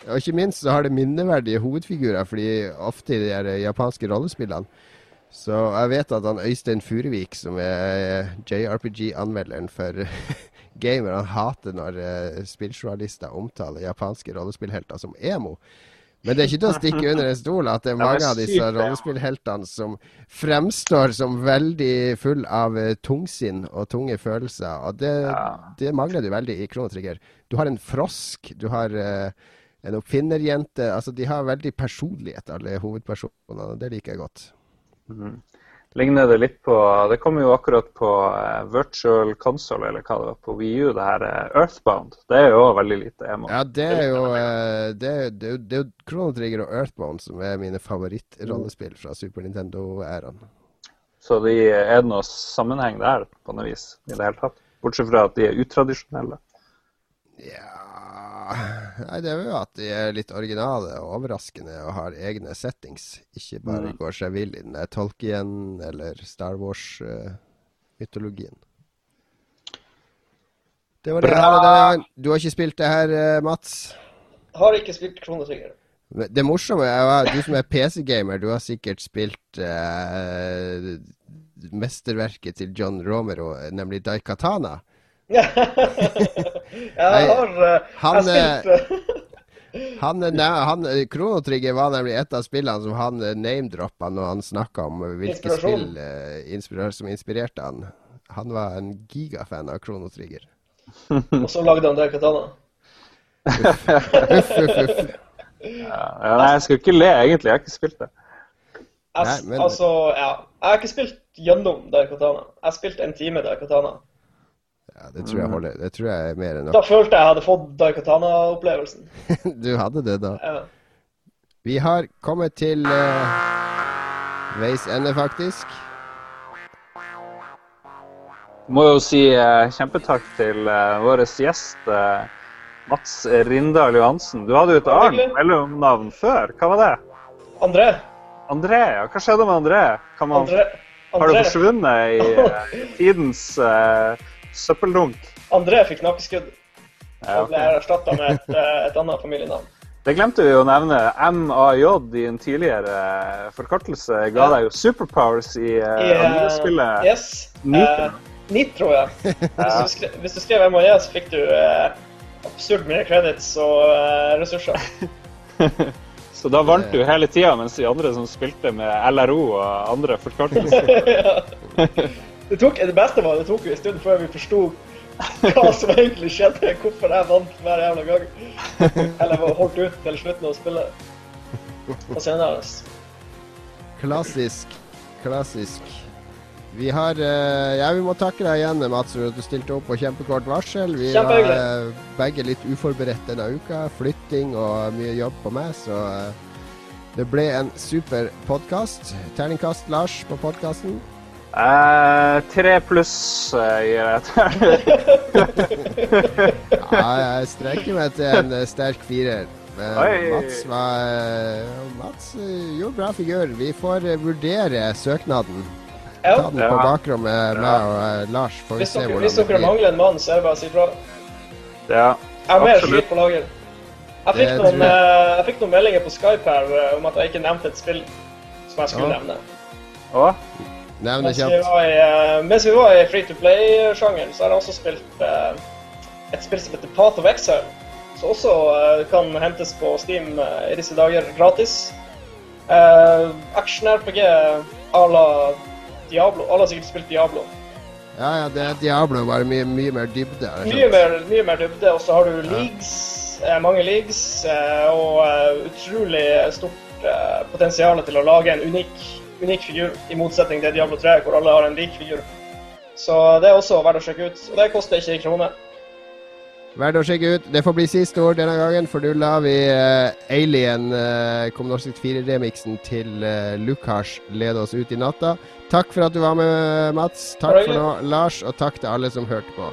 og ikke minst så har det minneverdige hovedfigurer, fordi ofte i de her eh, japanske rollespillene Så jeg vet at han Øystein Furuvik, som er eh, JRPG-anmelderen for gamer, han hater når uh, spilljournalister omtaler japanske rollespillhelter som emo. Men det er ikke til å stikke under en stol at det er mange av disse rollespillheltene som fremstår som veldig full av eh, tungsinn og tunge følelser. Og det, det mangler du veldig i Kronotrigger. Du har en frosk, du har uh, en oppfinnerjente. Altså, de har veldig personlighet, alle hovedpersonene. Det liker jeg godt. Mhm. Ligner det litt på Det kommer jo akkurat på eh, virtual console, eller hva det var, på VU, det her eh, Earthbound. Det er jo òg veldig lite emo. Ja, det er jo eh, det, er- det, er det er Chrono Trigger og Earthbound som er mine favorittrollespill fra Super Nintendo-æraen. Så de, er det noe sammenheng der, på noe vis, i det hele tatt? Bortsett fra at de er utradisjonelle. Ja Nei, det er jo at de er litt originale og overraskende og har egne settings. Ikke bare Mm. går seg vill i den Tolkien eller Star Wars-mytologien. det var det. Her og. Du har ikke spilt det her, eh, Mats? Har ikke spilt Chrono Trigger. Det morsomme er jo du som er PC-gamer, du har sikkert spilt eh, mesterverket til John Romero, nemlig Daikatana. jeg har eh, han, jeg spilt eh, Han, eh, han, Kronotrigger Trigger var nemlig et av spillene som han eh, name-droppa når han snakka om eh, hvilke spill eh, inspirer, som inspirerte han. Han var en gigafan av Kronotrigger. Og så lagde han det katana. Uff, uff, uff. Ja, ja, nei, jeg skal ikke le, egentlig. Jeg har ikke spilt det. Jeg, Nei, men- Altså, ja. Jeg har ikke spilt gjennom Daikatana. Jeg har spilt en time Daikatana. Ja, det tror jeg holder. Det tror jeg er mer enn Da følte jeg jeg hadde fått Daikatana-opplevelsen. Du hadde det, da. Ja. Vi har kommet til uh, veis ende, faktisk. Må jo si uh, kjempetakk til uh, vår gjest Mats Rindal Johansen. Du hadde jo et annet mellomnavn før. Hva var det? André. André? Ja, hva skjedde med André? Kan man, André. har det forsvunnet i tidens søppeldunk? André fikk nakkeskudd Ja, og ble erstatta med et, eh, et annet familienavn. Det glemte vi å nevne. MAJ i en tidligere eh, forkortelse ga Ja. deg jo superpowers i I, uh, eh, spillet Yes. Nitro. Uh, Nitro, ja. Hvis du, skrev, hvis du skrev MAJ, så fikk du uh, absurd mye credits og uh, ressurser. Så da vant du hele tida, mens de andre som spilte med LRO og andre forkortelser det, tok, det beste var det tok jo en stund før vi forsto hva som egentlig skjedde. Hvorfor jeg vant hver jævla gang. Eller var holdt ut til slutten av spillet. senere? Klassisk. Klassisk. Vi har eh, Ja, vi må takke deg igjen, Mats, for at du stilte opp på kjempekort varsel. Vi var eh, begge litt uforberedt denne uka. Flytting og mye jobb på meg, så uh, det ble en super podkast. Terningkast Lars på podkasten. Eh, Tre pluss eh, gir jeg til. Ja, jeg strekker meg til en eh, sterk firer. Men Oi. Mats, var, Mats gjorde bra figur. Vi får vurdere søknaden. Ta den på bakrommet, meg og Lars. Får vi Hvis se dere, hvordan hvis det dere blir. mangler en mann, så er det bare å si fra. Ja, Jeg har mer Absolutt. på lager. Jeg fikk, noen, jeg. jeg fikk noen meldinger på Skype her om at jeg ikke nevnte et spill som jeg skulle Ja. nevne. og Nevn det Mens vi var i, eh, mens vi var i free to play-sjangeren, så har jeg også spilt eh, et spill som heter Path of Exile. Som også eh, kan hentes på Steam eh, i disse dager gratis. Uh, Action-RPG à la Diablo. Alle har sikkert spilt Diablo. Ja, ja, det er Diablo, bare mye, mye mer dybde. Mye mer, mye mer dybde, og så har du leagues, eh, mange leagues, eh, og eh, utrolig stort eh, potensial til å lage en unik, unik figur, i motsetning til Diablo 3, hvor alle har en lik figur. Så det er også verdt å sjekke ut. Og det koster ikke en krone. Verdt å sjekke ut. Det får bli siste ord denne gangen, for nå lar vi uh, Alien, uh, Commodore 64-remiksen til uh, Lukas lede oss ut i natta. Takk for at du var med, Mats. Takk for nå, Lars, og takk til alle som hørte på.